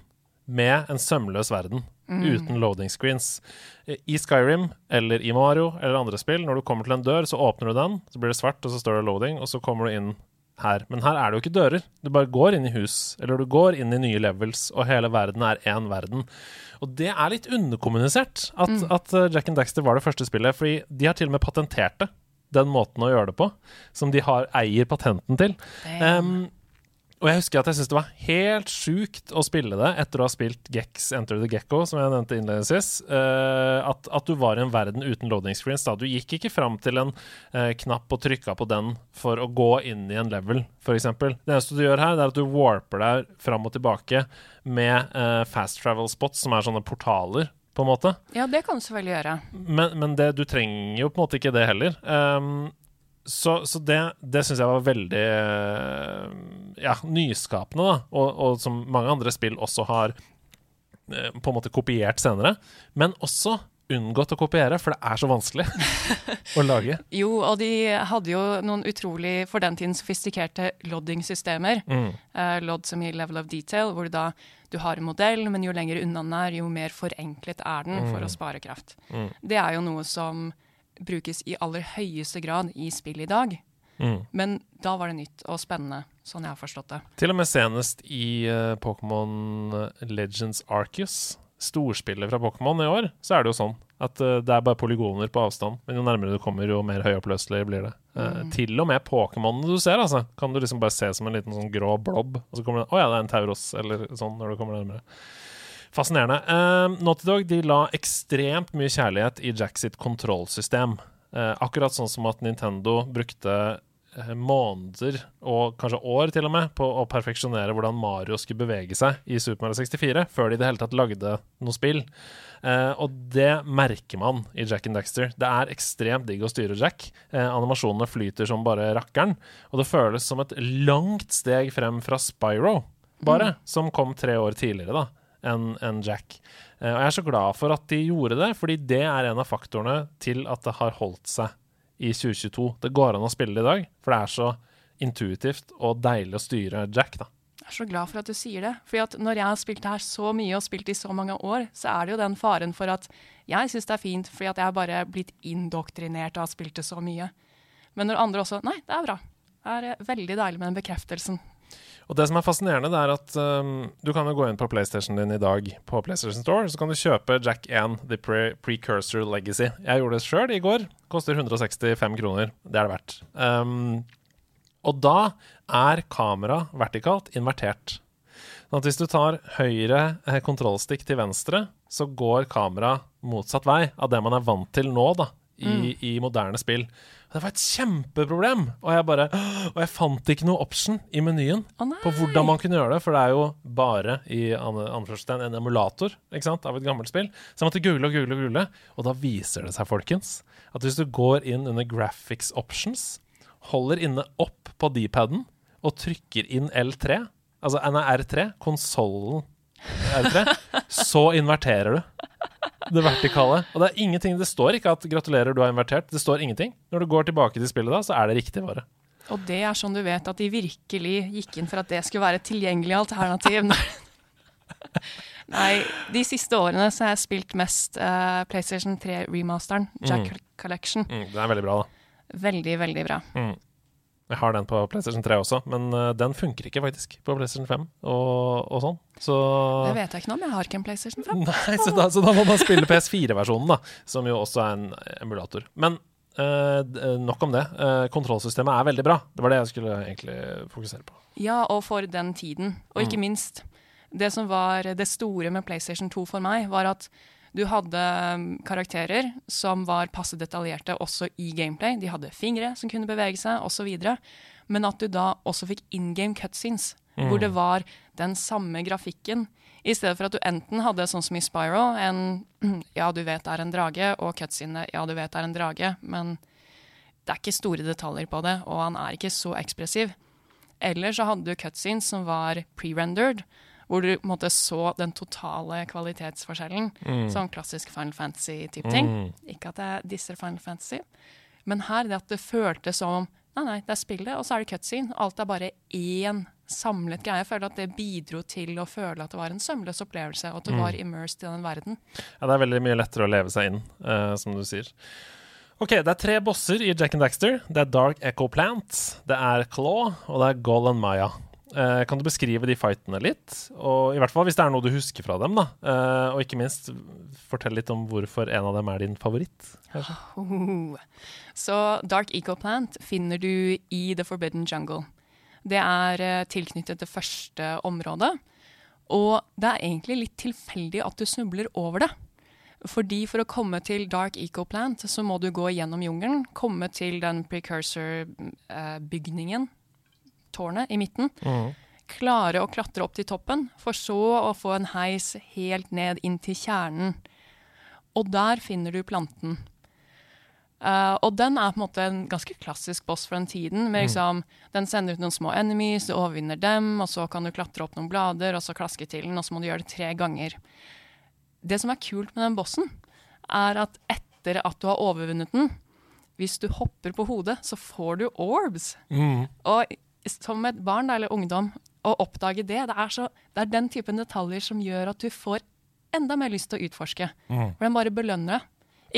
med en sømløs verden. Mm. Uten loading screens. I Skyrim eller i Mario eller andre spill, når du kommer til en dør, så åpner du den, så blir det svart, og så står det loading, og så kommer du inn her. Men her er det jo ikke dører. Du bare går inn i hus, eller du går inn i nye levels, og hele verden er én verden. Og det er litt underkommunisert at, mm. at Jack and Daxter var det første spillet, fordi de har til og med patentert det den måten å gjøre det på, som de har, eier patenten til. Um, og jeg husker at jeg syntes det var helt sjukt å spille det etter å ha spilt Gex Enter the Gecko, som jeg nevnte innledningsvis. Uh, at, at, du var i en verden uten loading screens. Da. Du gikk ikke fram til en uh, knapp og trykka på den for å gå inn i en level, f.eks. Det eneste du gjør her, det er at du warper deg fram og tilbake med uh, fast travel spots, som er sånne portaler på en måte. Ja, det kan du selvfølgelig gjøre. Men, men det, du trenger jo på en måte ikke det heller. Um, så, så, det, det syns jeg var veldig eh, ja, nyskapende, da. Og, og, som mange andre spill også har eh, på en måte kopiert senere. Men også unngått å kopiere, for det er så vanskelig å lage. Jo, og de hadde jo noen utrolig, for den tiden, sofistikerte lodding-systemer. Mm. Uh, lodd som gir level of detail, hvor du da du har en modell, men jo lenger unna den er, jo mer forenklet er den mm. for å spare kraft. Mm. Det er jo noe som brukes i aller høyeste grad i spill i dag. Mm. Men da var det nytt og spennende, sånn jeg har forstått det. Til og med senest i uh, Pokémon Legends Arcus, storspillet fra Pokémon i år, så er det jo sånn at uh, det er bare polygoner på avstand. Men jo nærmere du kommer, jo mer høyoppløselig blir det. Uh, mm. Til og med Pokémonene du ser, altså, kan du liksom bare se som en liten sånn grå blob. Og så kommer det Å oh, ja, det er en Tauros, eller sånn, når du kommer nærmere. Fascinerende. Uh, Naughty Dog de la ekstremt mye kjærlighet i Jack sitt kontrollsystem. Uh, akkurat sånn som at Nintendo brukte uh, måneder, og kanskje år til og med, på å perfeksjonere hvordan Mario skulle bevege seg i Super Mario 64, før de i det hele tatt lagde noe spill. Uh, og det merker man i Jack and Daxter. Det er ekstremt digg å styre Jack. animasjonene flyter som bare rakkeren, og det føles som et langt steg frem fra Spyro, bare, mm. som kom tre år tidligere, da enn en Jack. Uh, og jeg er så glad for at de gjorde det, fordi det er en av faktorene til at det har holdt seg i 2022. Det går an å spille det i dag, for det er så intuitivt og deilig å styre Jack, da. Jeg er så glad for at du sier det. Fordi når jeg har spilt det her så mye og spilt i så mange år, så er det jo den faren for at jeg syns det er fint fordi at jeg har bare blitt indoktrinert og har spilt det så mye. Men når andre også Nei, det er bra. Det er eh, veldig deilig med den bekreftelsen. Og det som er fascinerende, det er at um, du kan jo gå inn på PlayStation din i dag på PlayStation Store, så kan du kjøpe Jack 1 The Pre Precursor Legacy. Jeg gjorde det sjøl i går. Koster 165 kroner. Det er det verdt. Um, og da er kamera vertikalt invertert. Sånn at hvis du tar høyre eh, kontrollstikk til venstre, så går kamera motsatt vei av det man er vant til nå, da, i, mm. i moderne spill. Det var et kjempeproblem! Og jeg bare Og jeg fant ikke noe option i menyen oh, på hvordan man kunne gjøre det, for det er jo bare i anførselstegn en emulator ikke sant, av et gammelt spill. Så jeg måtte google og google og google, og da viser det seg, folkens, at hvis du går inn under graphics options, holder inne opp på D-paden og trykker inn L3, altså NR3, konsollen R3, så inverterer du det vertikale. Og det er ingenting Det står ikke at 'gratulerer, du har invertert'. Det står ingenting. Når du går tilbake til spillet da, så er det riktig bare. Og det er sånn du vet at de virkelig gikk inn for at det skulle være et tilgjengelig alternativ. Nei, de siste årene så har jeg spilt mest uh, PlayStation 3-remasteren, Jack mm. Collection. Mm, den er veldig bra, da. Veldig, veldig bra. Mm. Jeg har den på PlayStation 3 også, men uh, den funker ikke faktisk på PlayStation 5 og, og sånn. Så Det vet jeg ikke noe om, jeg har ikke en PlayStation 5. Nei, så da, så da må man spille PS4-versjonen, da, som jo også er en emulator. Men uh, nok om det. Uh, kontrollsystemet er veldig bra. Det var det jeg skulle egentlig fokusere på. Ja, og for den tiden. Og ikke mm. minst, det som var det store med PlayStation 2 for meg, var at du hadde um, karakterer som var passe detaljerte også i gameplay. De hadde fingre som kunne bevege seg, osv. Men at du da også fikk in game cutscenes, mm. hvor det var den samme grafikken. I stedet for at du enten hadde sånn som i Spyro, en ja, du vet det er en drage, og cutscene, ja, du vet det er en drage, men det er ikke store detaljer på det, og han er ikke så ekspressiv. Eller så hadde du cutscenes som var pre-rendered, hvor du måte så den totale kvalitetsforskjellen. Sånn klassisk Final Fantasy-type ting. Ikke at jeg disser Final Fantasy, men her det at det føltes som Nei, nei, det er spillet, og så er det cutscene. Alt er bare én samlet greie. Jeg føler at det bidro til å føle at det var en sømløs opplevelse, og at du var immersed i den verden. Ja, det er veldig mye lettere å leve seg inn, uh, som du sier. Ok, Det er tre bosser i Jack and Daxter. Det er Dark Echo Plant, det er Claw, og det er Golan Maya. Eh, kan du beskrive de fightene litt? Og I hvert fall hvis det er noe du husker fra dem. da eh, Og ikke minst fortell litt om hvorfor en av dem er din favoritt. Oh. Så Dark Ecoplant finner du i The Forbidden Jungle. Det er eh, tilknyttet det første området. Og det er egentlig litt tilfeldig at du snubler over det. Fordi for å komme til Dark Ecoplant, så må du gå gjennom jungelen, komme til den precursor-bygningen, tårnet i midten. Klare å klatre opp til toppen, for så å få en heis helt ned inn til kjernen. Og der finner du planten. Uh, og den er på en måte en ganske klassisk boss fra den tiden. Med liksom, Den sender ut noen små enemies, du overvinner dem, og så kan du klatre opp noen blader, og så klaske til den, og så må du gjøre det tre ganger. Det som er kult med den bossen, er at etter at du har overvunnet den, hvis du hopper på hodet, så får du orbs. Og som et barn eller ungdom, å oppdage det, det er, så, det er den typen detaljer som gjør at du får enda mer lyst til å utforske. For den bare belønner deg.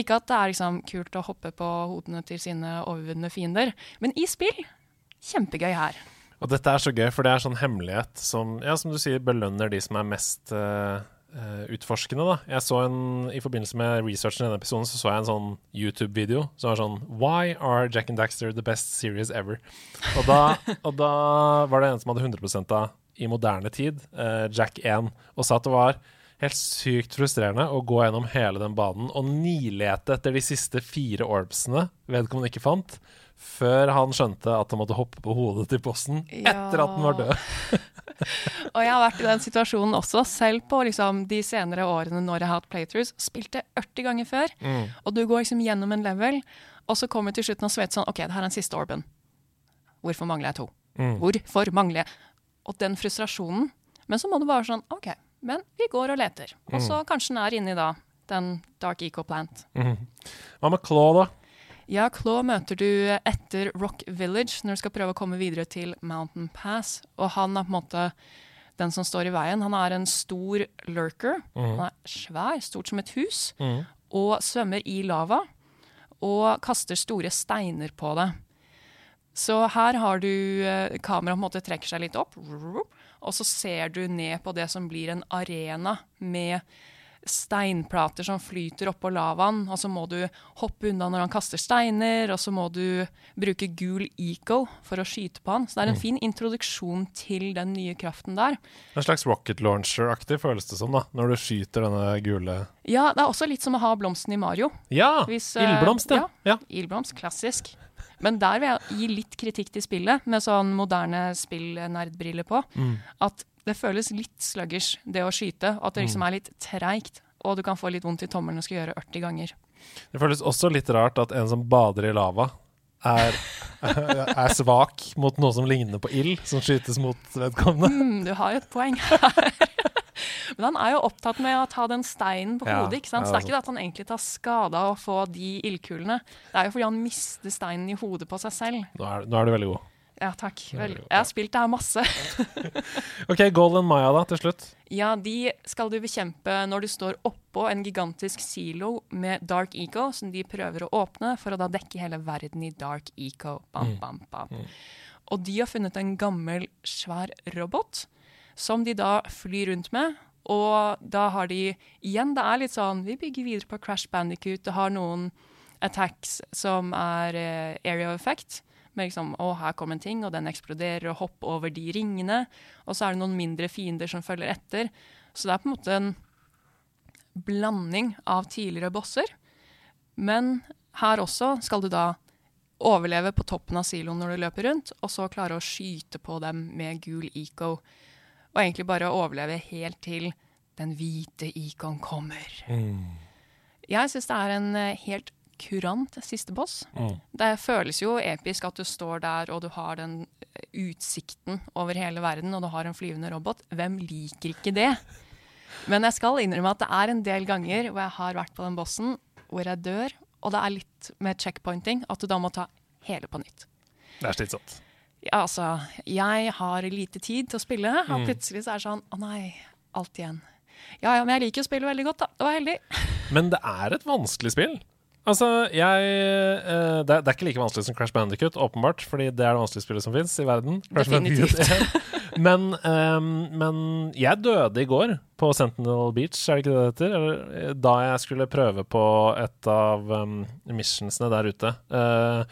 Ikke at det er liksom kult å hoppe på hodene til sine overvunne fiender, men i spill kjempegøy her. Og dette er så gøy, for det er sånn hemmelighet som, ja, som du sier, belønner de som er mest eh, utforskende. da. Jeg så en, I forbindelse med researchen i denne episoden så så jeg en sånn YouTube-video som var sånn Why are Jack and Daxter the best series ever? Og da, og da var det en som hadde 100 av i moderne tid, eh, Jack 1, og sa at det var helt sykt frustrerende å gå gjennom hele den banen og nilete etter de siste fire orbsene vedkommende ikke fant, før han skjønte at han måtte hoppe på hodet til bossen etter at den var død. Og jeg har vært i den situasjonen også, selv på liksom, de senere årene når jeg har hatt playthroughs. Spilte 80 ganger før, og du går liksom gjennom en level, og så kommer til slutten av vet sånn OK, det her er den siste orben. Hvorfor mangler jeg to? Hvorfor mangler jeg Og den frustrasjonen. Men så må du bare sånn OK, men vi går og leter. Og så kanskje den er inni da den Dark Eco Plant. Hva med Claw, da? Ja, Claw møter du etter Rock Village når du skal prøve å komme videre til Mountain Pass. Og han er på en måte den som står i veien. Han er en stor lurker. Han er svær, stort som et hus, og svømmer i lava. Og kaster store steiner på det. Så her har du eh, Kameraet på en måte trekker seg litt opp, og så ser du ned på det som blir en arena med steinplater som flyter oppå lavaen, og så må du hoppe unna når han kaster steiner, og så må du bruke gul eco for å skyte på han. Så det er en fin introduksjon til den nye kraften der. En slags rocket launcher-aktig føles det som, da, når du skyter denne gule Ja, det er også litt som å ha blomsten i Mario. Ja! Hvis, eh, Ildblomst, ja. ja. Ildblomst, klassisk. Men der vil jeg gi litt kritikk til spillet, med sånn moderne spill-nerdbriller på. At det føles litt sluggers, det å skyte. At det liksom er litt treigt. Og du kan få litt vondt i tommelen og skal gjøre 80 ganger. Det føles også litt rart at en som bader i lava, er, er svak mot noe som ligner på ild, som skytes mot vedkommende. Mm, du har jo et poeng her. Men han er jo opptatt med å ta den steinen på hodet. ikke sant? Så det er ikke det at han egentlig tar skade av å få de ildkulene. Det er jo fordi han mister steinen i hodet på seg selv. Nå er, nå er du veldig god. Ja, takk. Vel, jeg har spilt det her masse. OK, Golden Maya, da, til slutt. Ja, de skal du bekjempe når du står oppå en gigantisk silo med Dark Eco, som de prøver å åpne for å da dekke hele verden i Dark Eco. Bam, bam, bam. Og de har funnet en gammel, svær robot som de da flyr rundt med. Og da har de Igjen, det er litt sånn Vi bygger videre på Crash Bandicoot. Det har noen attacks som er eh, area of effect. Med liksom, å, her kom en ting, og den eksploderer, og hopp over de ringene. Og så er det noen mindre fiender som følger etter. Så det er på en måte en blanding av tidligere bosser. Men her også skal du da overleve på toppen av siloen når du løper rundt, og så klare å skyte på dem med gul eco. Og egentlig bare overleve helt til den hvite ecoen kommer. Jeg syns det er en eh, helt kurant siste boss. Mm. Det føles jo episk at du står der og du har den eh, utsikten over hele verden, og du har en flyvende robot. Hvem liker ikke det? Men jeg skal innrømme at det er en del ganger hvor jeg har vært på den bossen hvor jeg dør, og det er litt med checkpointing at du da må ta hele på nytt. Det er slitsomt. Ja, altså, jeg har lite tid til å spille, og plutselig så er det sånn Å nei, alt igjen. Ja ja, men jeg liker å spille veldig godt, da. Det var heldig. Men det er et vanskelig spill. Altså, jeg uh, det, er, det er ikke like vanskelig som Crash Bandicut, åpenbart, fordi det er det vanskeligste spillet som fins i verden. Crash Definitivt. Men, um, men jeg døde i går på Sentinel Beach, er det ikke det det heter? Eller, da jeg skulle prøve på et av um, missionsene der ute. Uh,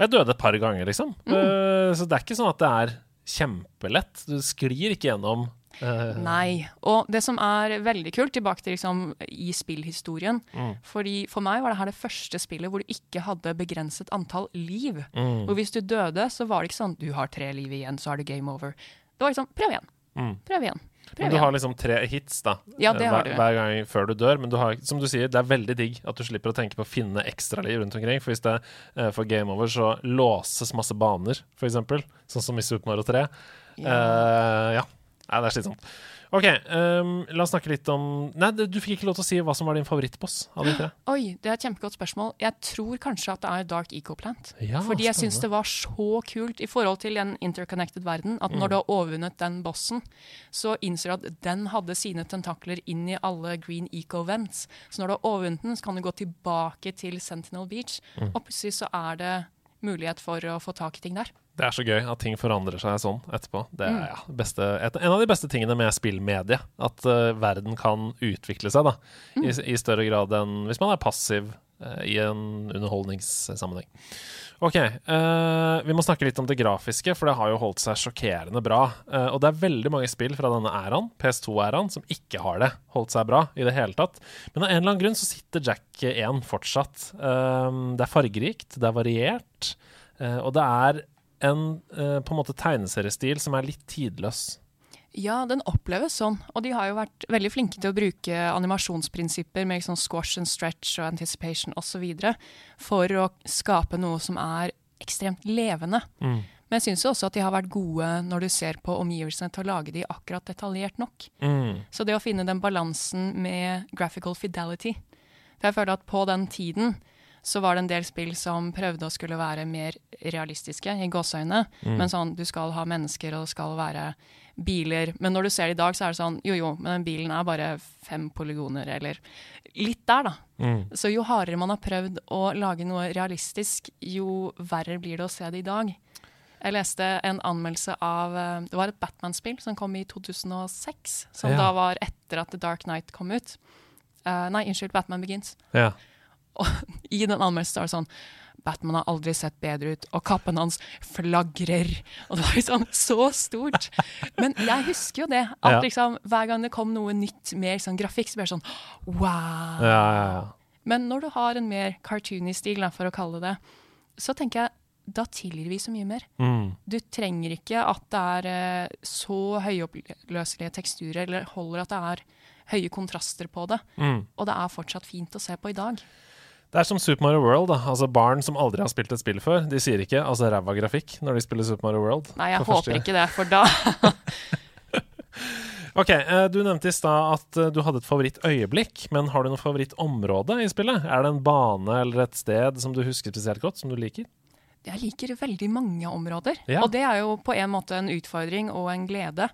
og jeg døde et par ganger, liksom. Eh, så det er ikke sånn at det er kjempelett. Du sklir ikke gjennom. Eh, Nei. Og det som er veldig kult, tilbake til liksom i spillhistorien Mm. Fordi For meg var det her det første spillet hvor du ikke hadde begrenset antall liv. Mm. Og hvis du døde, så var det ikke sånn du har tre liv igjen, så er det game over. Det var liksom prøv igjen. Mm. Prøv igjen. Prøv Men du igjen. har liksom tre hits da Ja, det eh, har hver, du. hver gang før du dør. Men du har, som du sier, det er veldig digg at du slipper å tenke på å finne ekstraliv rundt omkring. For hvis det eh, får game over, så låses masse baner, eksempel. Sånn som i Super Mario 3. Ja, Uh, ja. Nei, det er slitsomt. OK, um, la oss snakke litt om Nei, du fikk ikke lov til å si hva som var din favorittboss av de tre. Oi, det er et kjempegodt spørsmål. Jeg tror kanskje at det er Dark Ecoplant. Ja, Fordi jeg syns det var så kult i forhold til en interconnected verden, at Mm. når du har overvunnet den bossen, så innser du at den hadde sine tentakler inn i alle green eco-vents. Så når du har overvunnet den, så kan du gå tilbake til Sentinel Beach, Mm. og plutselig så er det mulighet for å få tak i ting der. Det er så gøy at ting forandrer seg sånn etterpå. Det er Mm. ja, beste, et, en av de beste tingene med spillmedie. At uh, verden kan utvikle seg da, Mm. i, i større grad enn hvis man er passiv uh, i en underholdningssammenheng. OK, Uh, vi må snakke litt om det grafiske, for det har jo holdt seg sjokkerende bra. Uh, og det er veldig mange spill fra denne æraen, PS2-æraen, som ikke har det holdt seg bra i det hele tatt. Men av en eller annen grunn så sitter Jack 1 fortsatt. Uh, det er fargerikt, det er variert, og det er en uh, på en måte tegneseriestil som er litt tidløs. Ja, den oppleves sånn. Og de har jo vært veldig flinke til å bruke animasjonsprinsipper med liksom squash and stretch og anticipation osv. for å skape noe som er ekstremt levende. Mm. Men jeg syns også at de har vært gode når du ser på omgivelsene til å lage de akkurat detaljert nok. Mm. Så det å finne den balansen med graphical fidelity For jeg føler at på den tiden så var det en del spill som prøvde å skulle være mer realistiske, i gåseøyne. Mm. Men sånn, du skal ha mennesker, og det skal være biler. Men når du ser det i dag, så er det sånn jo jo, men den bilen er bare fem polygoner, eller litt der, da. Mm. Så jo hardere man har prøvd å lage noe realistisk, jo verre blir det å se det i dag. Jeg leste en anmeldelse av eh, Det var et Batman-spill som kom i 2006. Som Ja. da var etter at The Dark Knight kom ut. Uh, nei, unnskyld, Batman Begins. Ja. I den anmeldelsen står det sånn Batman har aldri sett bedre ut, og kappen hans flagrer. Og det var liksom så stort. Men jeg husker jo det. At Ja. liksom, hver gang det kom noe nytt, mer sånn grafikk, så ble det sånn wow. Ja, ja. Men når du har en mer cartoony stil, for å kalle det, så tenker jeg da tilgir vi så mye mer. Mm. Du trenger ikke at det er eh, så høyoppløselige teksturer, eller holder at det er høye kontraster på det. Mm. Og det er fortsatt fint å se på i dag. Det er som Super Mario World. da Altså Barn som aldri har spilt et spill før, de sier ikke altså ræva grafikk når de spiller Super Mario World. Nei, jeg håper ikke det, for da Ok, eh, Du nevnte i stad at eh, du hadde et favorittøyeblikk, men har du noe favorittområde i spillet? Er det en bane eller et sted som du husker spesielt godt, som du liker? Jeg liker veldig mange områder. Ja. Og det er jo på en måte en utfordring og en glede.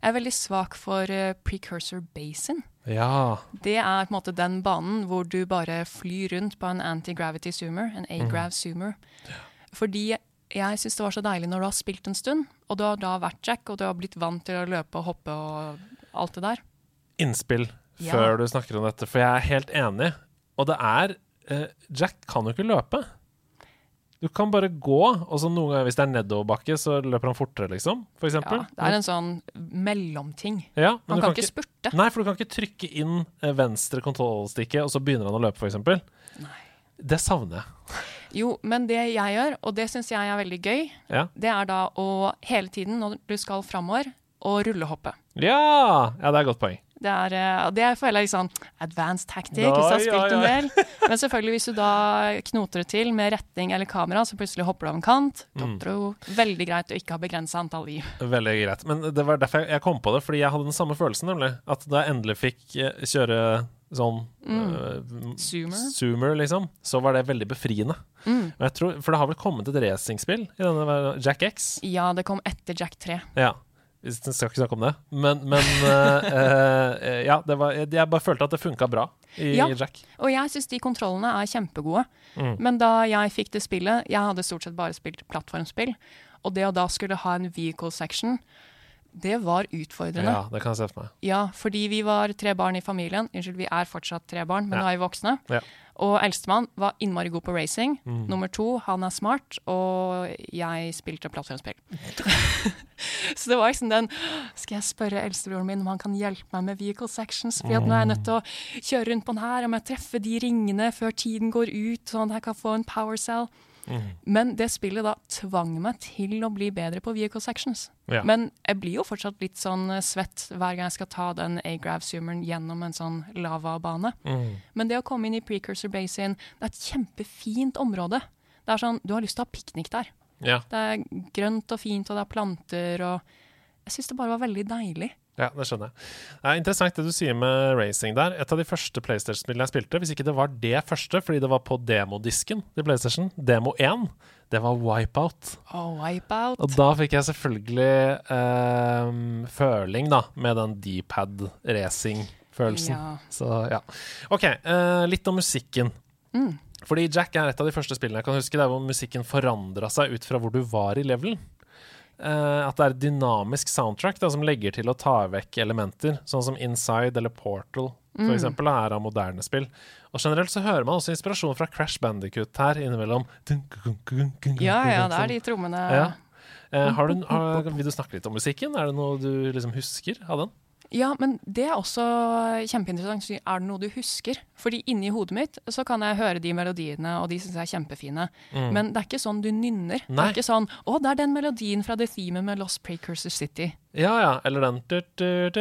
Jeg er veldig svak for eh, precursor basin. Ja. Det er på en måte den banen hvor du bare flyr rundt på en anti-gravity zoomer, en agrav A-grav zoomer. Fordi jeg syns det var så deilig når du har spilt en stund, og du har da vært Jack, og du har blitt vant til å løpe og hoppe og alt det der. Innspill Ja. før du snakker om dette, for jeg er helt enig. Og det er eh, Jack kan jo ikke løpe. Du kan bare gå, og så noen ganger hvis det er nedoverbakke, så løper han fortere, liksom. For Ja, det er en sånn mellomting. Ja, Han du kan ikke spurte. Nei, for du kan ikke trykke inn eh, venstre kontrollstikke, og så begynner han å løpe, f.eks. Det savner jeg. Jo, men det jeg gjør, og det syns jeg er veldig gøy, Ja. det er da å hele tiden når du skal framover, å rullehoppe. ja! Ja, det er et godt poeng. Det er, eh, det er for heller sånn advanced tactic, Ja, hvis du har ja, spilt en del. Men selvfølgelig hvis du da knoter det til med retning eller kamera, så plutselig hopper du av en kant. Mm. Veldig greit å ikke ha begrensa antall liv. Veldig greit. Men det var derfor jeg- kom på det, fordi jeg hadde den samme følelsen, nemlig. At da jeg endelig fikk eh, kjøre sånn mm. Zoomer. Zoomer, liksom, så var det veldig befriende. Mm. Tror, for det har vel kommet et racingspill i denne Jack X? Ja, det kom etter Jack 3. Ja. Vi skal ikke snakke om det. Men, men uh, uh, ja, det var, jeg bare følte at det funka bra i Ja. Jack. Og jeg syns de kontrollene er kjempegode. Mm. Men da jeg fikk det spillet Jeg hadde stort sett bare spilt plattformspill. Og det å da skulle ha en vehicle section, det var utfordrende. Ja, det kan jeg se for meg. Ja, fordi vi var tre barn i familien. Unnskyld, vi er fortsatt tre barn, men Ja. nå er vi voksne. Ja. Og eldstemann var innmari god på racing. Mm. Nummer to, han er smart, og jeg spilte plattformspill. så det var liksom den Skal jeg spørre eldstebroren min om han kan hjelpe meg med vehicle sections? For nå er jeg nødt til å kjøre rundt på den her, jeg må treffe de ringene før tiden går ut, sånn at jeg kan få en power cell. Mm. Men det spillet da tvang meg til å bli bedre på vehicle sections. Ja. Men jeg blir jo fortsatt litt sånn eh, svett hver gang jeg skal ta den A-grav-zoomeren gjennom en sånn lavabane. Mm. Men det å komme inn i precursor basin, det er et kjempefint område. Det er sånn, Du har lyst til å ha piknik der. Ja, Det er grønt og fint, og det er planter og Jeg syns det bare var veldig deilig. Ja, det skjønner jeg. Det er interessant det du sier med racing der. Et av de første PlayStation-spillene jeg spilte, hvis ikke det var det første, fordi det var på demodisken til PlayStation, demo 1, det var Wipeout. Oh, wipeout. Og da fikk jeg selvfølgelig eh, føling, da, med den D-pad-racing-følelsen. Ja. Så ja. OK, eh, litt om musikken. Mm. Fordi Jack er et av de første spillene jeg kan huske der hvor musikken forandra seg ut fra hvor du var i levelen. Eh, at det er et dynamisk soundtrack da, som legger til å ta vekk elementer, sånn som Inside eller Portal, for Mm. eksempel, da, er av moderne spill. Og generelt så hører man også inspirasjon fra Crash Bandicut her innimellom. Ja, ja, det er de trommene. Ja. Eh, har du, har, vil du snakke litt om musikken? Er det noe du liksom husker av den? Ja, men det er også kjempeinteressant. Er det noe du husker? Fordi inni hodet mitt så kan jeg høre de melodiene, og de syns jeg er kjempefine. Mm. Men det er ikke sånn du nynner. Det er ikke sånn 'Å, det er den melodien fra The Theme med Lost Precursor City'. Ja, ja. Eller den du, du,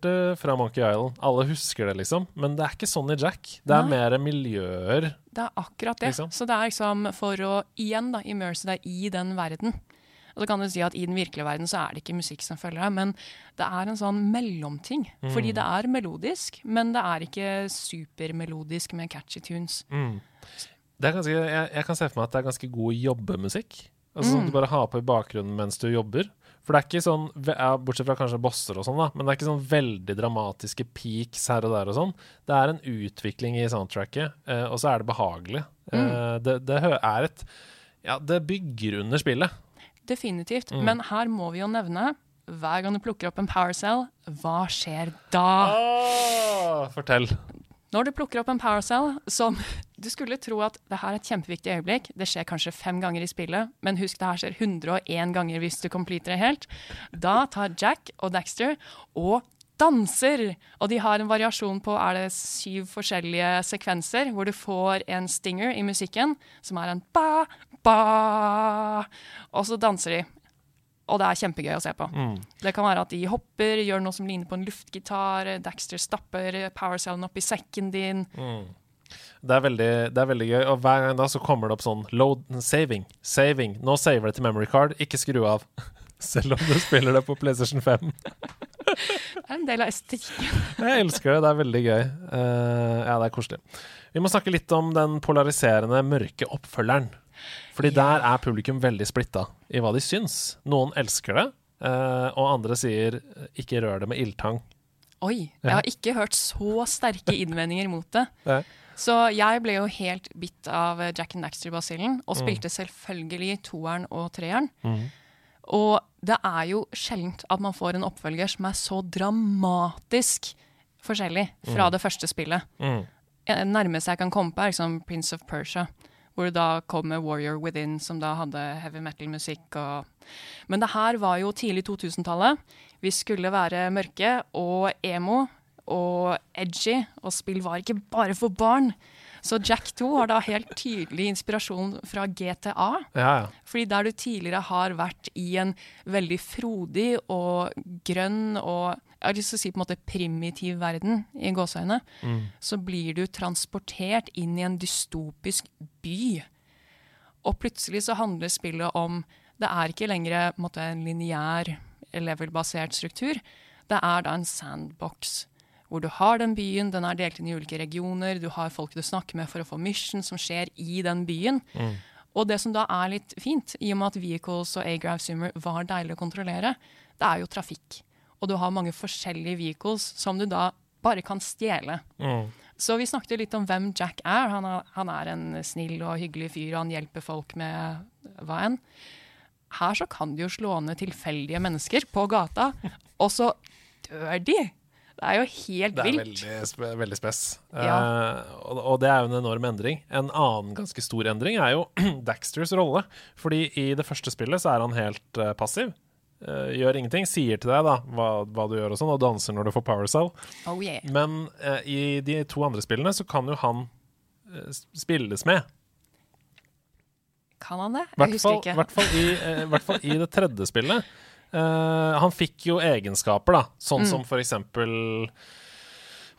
du, fra Monkey Island. Alle husker det, liksom. Men det er ikke sånn i Jack. Det er Nei. mer miljøer. Det er akkurat det. Liksom. Så det er liksom for å igjen da, immerse deg i den verden. Og så kan du si at i den virkelige verden så er det ikke musikk som følger deg, men det er en sånn mellomting. Mm. Fordi det er melodisk, men det er ikke supermelodisk med catchy tunes. Mm. Det er ganske, jeg, jeg kan se for meg at det er ganske god jobbemusikk. Altså Som Mm. du bare har på i bakgrunnen mens du jobber. For det er ikke sånn, Bortsett fra kanskje bosser og sånn, da, men det er ikke sånn veldig dramatiske peaks her og der og sånn. Det er en utvikling i soundtracket, eh, og så er det behagelig. Mm. det, det er et Ja, det bygger under spillet. Definitivt. Mm. Men her må vi jo nevne, hver gang du plukker opp en power cell, hva skjer da? Oh, fortell. Når du plukker opp en power cell som du skulle tro at det her er et kjempeviktig øyeblikk, det skjer kanskje fem ganger i spillet, men husk det her skjer 101 ganger hvis du completer det helt, da tar Jack og Daxter og danser. Og de har en variasjon på er det syv forskjellige sekvenser hvor du får en stinger i musikken, som er en ba, ba, og så danser de. Og det er kjempegøy å se på. Mm. Det kan være at de hopper, gjør noe som ligner på en luftgitar, Daxter stapper powercellen opp i sekken din. Mm. Det er, veldig, det er veldig gøy. Og hver gang da så kommer det opp sånn load, saving, saving. Nå saver det til memory card, ikke skru av. Selv om du spiller det på PlayStation 5. Det er en del av estetikken. Jeg elsker det. Det er veldig gøy. Uh, ja, det er koselig. Vi må snakke litt om den polariserende, mørke oppfølgeren. Fordi Ja. der er publikum veldig splitta i hva de syns. Noen elsker det, eh, og andre sier 'ikke rør det med ildtang'. Oi, jeg har ikke hørt så sterke innvendinger mot det. Nei. Så jeg ble jo helt bitt av Jack and Daxter-basillen, og Mm. spilte selvfølgelig toeren og treeren. Og det er jo sjeldent at man får en oppfølger som er så dramatisk forskjellig fra det første spillet. Mm. Eh, nærmeste jeg kan komme på, er liksom Prince of Persia. Hvor det da kom med Warrior Within, som da hadde heavy metal-musikk. Og Men det her var jo tidlig 2000-tallet. Vi skulle være mørke og emo og edgy, og spill var ikke bare for barn. Så Jack 2 har da helt tydelig inspirasjon fra GTA. Ja, ja. Fordi der du tidligere har vært i en veldig frodig og grønn og jeg har lyst til å si på en måte primitiv verden, i gåseøyne, så blir du transportert inn i en dystopisk by. Og plutselig så handler spillet om Det er ikke lenger en, en lineær level-basert struktur. Det er da en sandbox. Hvor du har den byen, den er delt inn i ulike regioner, du har folk du snakker med for å få mission som skjer i den byen. Og det som da er litt fint, i og med at vehicles og A-Graph Zoomer var deilig å kontrollere, det er jo trafikk. Og du har mange forskjellige vehicles som du da bare kan stjele. Mm. Så vi snakket litt om hvem Jack er. Han er, han er en snill og hyggelig fyr, og han hjelper folk med hva enn. Her så kan du jo slå ned tilfeldige mennesker på gata, og så dør de. Det er jo helt vilt. Det er veldig, veldig spes. Ja. Uh, og, og det er jo en enorm endring. En annen ganske stor endring er jo Daxters rolle. Fordi i det første spillet så er han helt uh, passiv. Eh, gjør ingenting. Sier til deg da hva, hva du gjør og sånn, og danser når du får power cell. Oh yeah. Men eh, i de to andre spillene så kan jo han eh, spilles med. Kan han det? Jeg husker fall, ikke. i, hvert fall i det tredje spillet. Uh, han fikk jo egenskaper, da. Sånn Mm. som for eksempel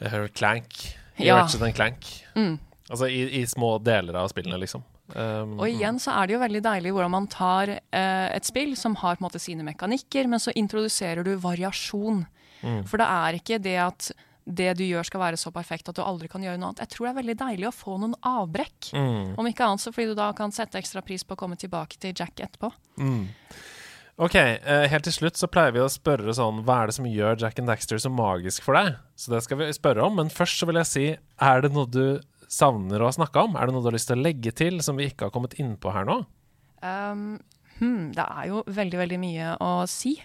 uh, Clank. I Ja. Ratchet Clank. Mm. Altså i, i små deler av spillene, liksom. Um, Og igjen så er det jo veldig deilig hvordan man tar eh, et spill som har på en måte sine mekanikker, men så introduserer du variasjon. Mm. For det er ikke det at det du gjør skal være så perfekt at du aldri kan gjøre noe annet. Jeg tror det er veldig deilig å få noen avbrekk. mm, Om ikke annet så fordi du da kan sette ekstra pris på å komme tilbake til Jack etterpå. mm. OK, uh, helt til slutt så pleier vi å spørre sånn Hva er det som gjør Jack and Daxter så magisk for deg? Så det skal vi spørre om, men først så vil jeg si Er det noe du savner å ha snakka om? Er det noe du har lyst til å legge til som vi ikke har kommet inn på her nå? Um, hmm, det er jo veldig, veldig mye å si.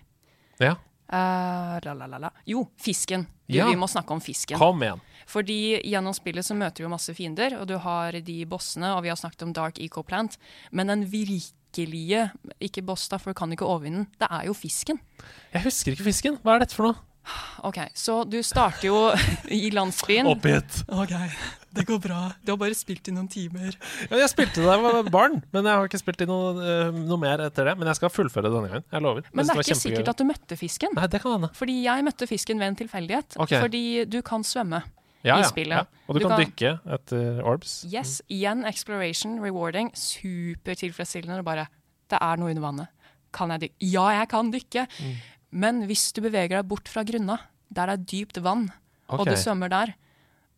Ja, Uh, la, la, la, la. Jo, fisken. Du, Ja. Vi må snakke om fisken. kom igjen. Fordi gjennom spillet så møter du masse fiender, og du har de bossene, og vi har snakket om Dark Eco Plant, men den virkelige, ikke boss da, for du kan ikke overvinne den, det er jo fisken. Jeg husker ikke fisken. Hva er dette for noe? Ok, så du starter jo i landsbyen. Oppgitt. Ok, det går bra. Du har bare spilt i noen timer. Ja, jeg spilte da jeg var barn, men jeg har ikke spilt i noe, eh, noe mer etter det. Men jeg skal fullføre denne gangen. Jeg lover. Men det er ikke sikkert at du møtte fisken. Nei, det kan hende. Fordi jeg møtte fisken ved en tilfeldighet. Okay. Fordi du kan svømme. Ja, I ja, spillet. Ja. Og du, Du kan, kan- dykke etter orbs. Yes, igjen exploration, rewarding, supertilfredsstillende. Bare, det er noe under vannet. Kan jeg dykke? Ja, jeg kan dykke. Mm. Men hvis du beveger deg bort fra grunna, der det er dypt vann, og du svømmer der,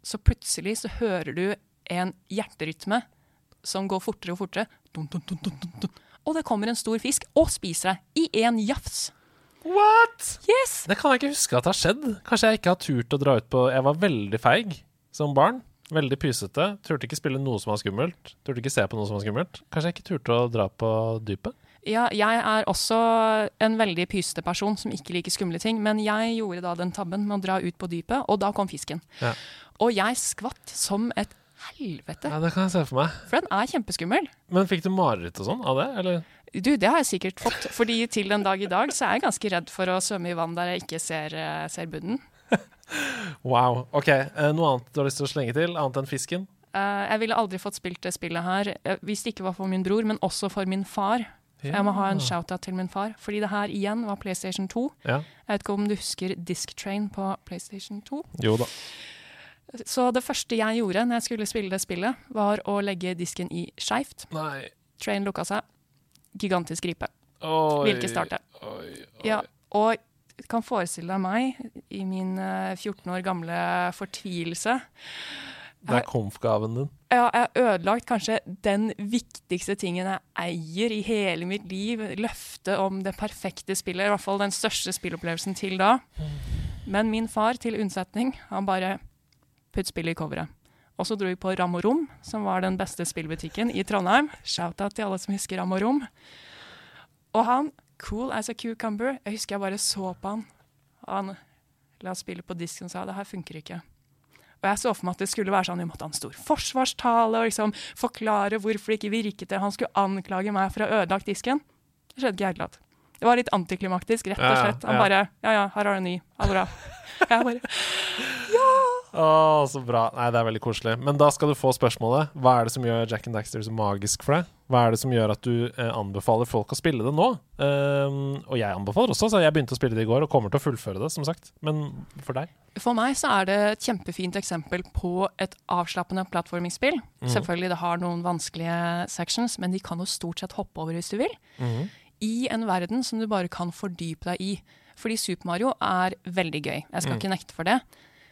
så plutselig så hører du en hjerterytme som går fortere og fortere. Dun, dun, dun. Og det kommer en stor fisk og spiser deg i én jafs. What?! Yes! Det kan jeg ikke huske at har skjedd. Kanskje jeg ikke har turt å dra ut på Jeg var veldig feig som barn. Veldig pysete. Turte ikke spille noe som var skummelt. Turte ikke se på noe som var skummelt. Kanskje jeg ikke turte å dra på dypet. Ja, jeg er også en veldig pysete person som ikke liker skumle ting, men jeg gjorde da den tabben med å dra ut på dypet, og da kom fisken. Ja. Og jeg skvatt som et helvete, Ja, Det kan jeg se for meg. for den er kjempeskummel. Men fikk du mareritt og sånn av det, eller? Du, det har jeg sikkert fått, fordi til den dag i dag så er jeg ganske redd for å svømme i vann der jeg ikke ser, eh, ser bunnen. Wow. OK. eh, Noe annet du har lyst til å slenge til, annet enn fisken? Eh, jeg ville aldri fått spilt det spillet her hvis det ikke var for min bror, men også for min far. Jeg må ha en shout-out til min far, fordi det her igjen var PlayStation 2. Ja. Jeg vet ikke om du husker Disk Train på PlayStation 2? Jo da. Så det første jeg gjorde når jeg skulle spille det spillet, var å legge disken i skeivt. Train lukka seg. Gigantisk gripe. Oi. Vil ikke starte. Oi, oi. Ja, og kan forestille deg meg i min eh, 14 år gamle fortvilelse. Det er konf-gaven din. Ja, jeg har ødelagt kanskje den viktigste tingen jeg eier i hele mitt liv. Løftet om det perfekte spillet, i hvert fall den største spillopplevelsen til da. Men min far, til unnsetning, han bare putt spillet i coveret. Og så dro vi på Ram og Rom, som var den beste spillbutikken i Trondheim. Shout-out til alle som husker Ram og Rom. Og han, cool as a cucumber, jeg husker jeg bare så på han. Og Han la spillet på disken og sa det her funker ikke. Og jeg så for meg at det skulle være sånn, vi måtte ha en stor forsvarstale og liksom forklare hvorfor det ikke virket. det. Han skulle anklage meg for å ha ødelagt disken. Det skjedde ikke i det hele tatt. Det var litt antiklimaktisk, rett og slett. Han bare Ja ja, her har du en ny. Ha det bra. Jeg bare Ja! Å, så bra. Nei, det er veldig koselig. Men da skal du få spørsmålet. Hva er det som gjør Jack and Daxter så magisk for deg? Hva er det som gjør at du eh, anbefaler folk å spille det nå? Um, og jeg anbefaler også, så jeg begynte å spille det i går og kommer til å fullføre det, som sagt. Men for deg? For meg så er det et kjempefint eksempel på et avslappende plattformingsspill. Selvfølgelig det har noen vanskelige sections, men de kan jo stort sett hoppe over hvis du vil. I en verden som du bare kan fordype deg i. Fordi Super Mario er veldig gøy. Jeg skal ikke nekte for det.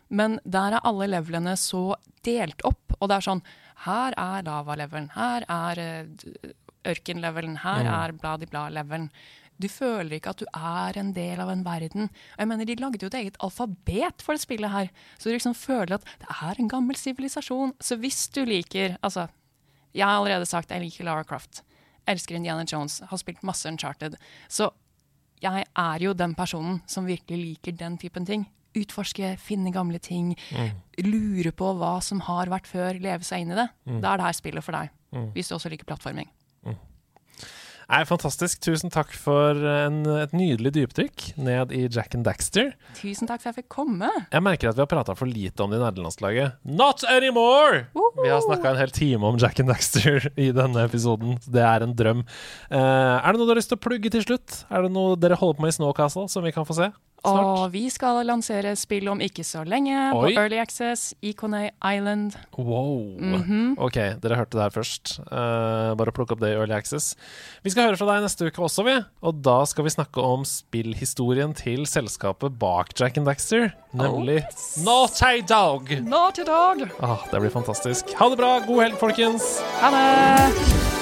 Men der er alle levelene så delt opp, og det er sånn Her er lava-levelen, her er eh, ørken-levelen, her er bla-di-bla-levelen. Du føler ikke at du er en del av en verden. Og jeg mener, De lagde jo et eget alfabet for det spillet her, så du liksom føler at det er en gammel sivilisasjon. Så hvis du liker Altså, jeg har allerede sagt jeg liker Lara Croft. Elsker Indiana Jones, har spilt masse Uncharted. Så jeg er jo den personen som virkelig liker den typen ting. Utforske, finne gamle ting, lure på hva som har vært før, leve seg inn i det. Da er det her spillet for deg. Hvis du også liker plattforming. Nei, Fantastisk. Tusen takk for en, et nydelig dypdykk ned i Jack and Daxter. Tusen takk for at jeg fikk komme. Jeg merker at vi har prata for lite om det i nederlandslaget. Not anymore! Woho! Vi har snakka en hel time om Jack and Daxter i denne episoden. Det er en drøm. Uh, er det noe du har lyst til å plugge til slutt? Er det noe dere holder på med i Snowcastle som vi kan få se? Snart? Og vi skal lansere spill om ikke så lenge Oi. på Early Access i Island. Wow. Mhm. Ok, dere hørte det her først. Uh, bare plukk opp det i Early Access. Vi skal høre fra deg neste uke også, vi. Og da skal vi snakke om spillhistorien til selskapet bak Jack and Daxter, nemlig Naughty Dog. Naughty Dog! Ah, det blir fantastisk. Ha det bra. God helg, folkens. Ha det!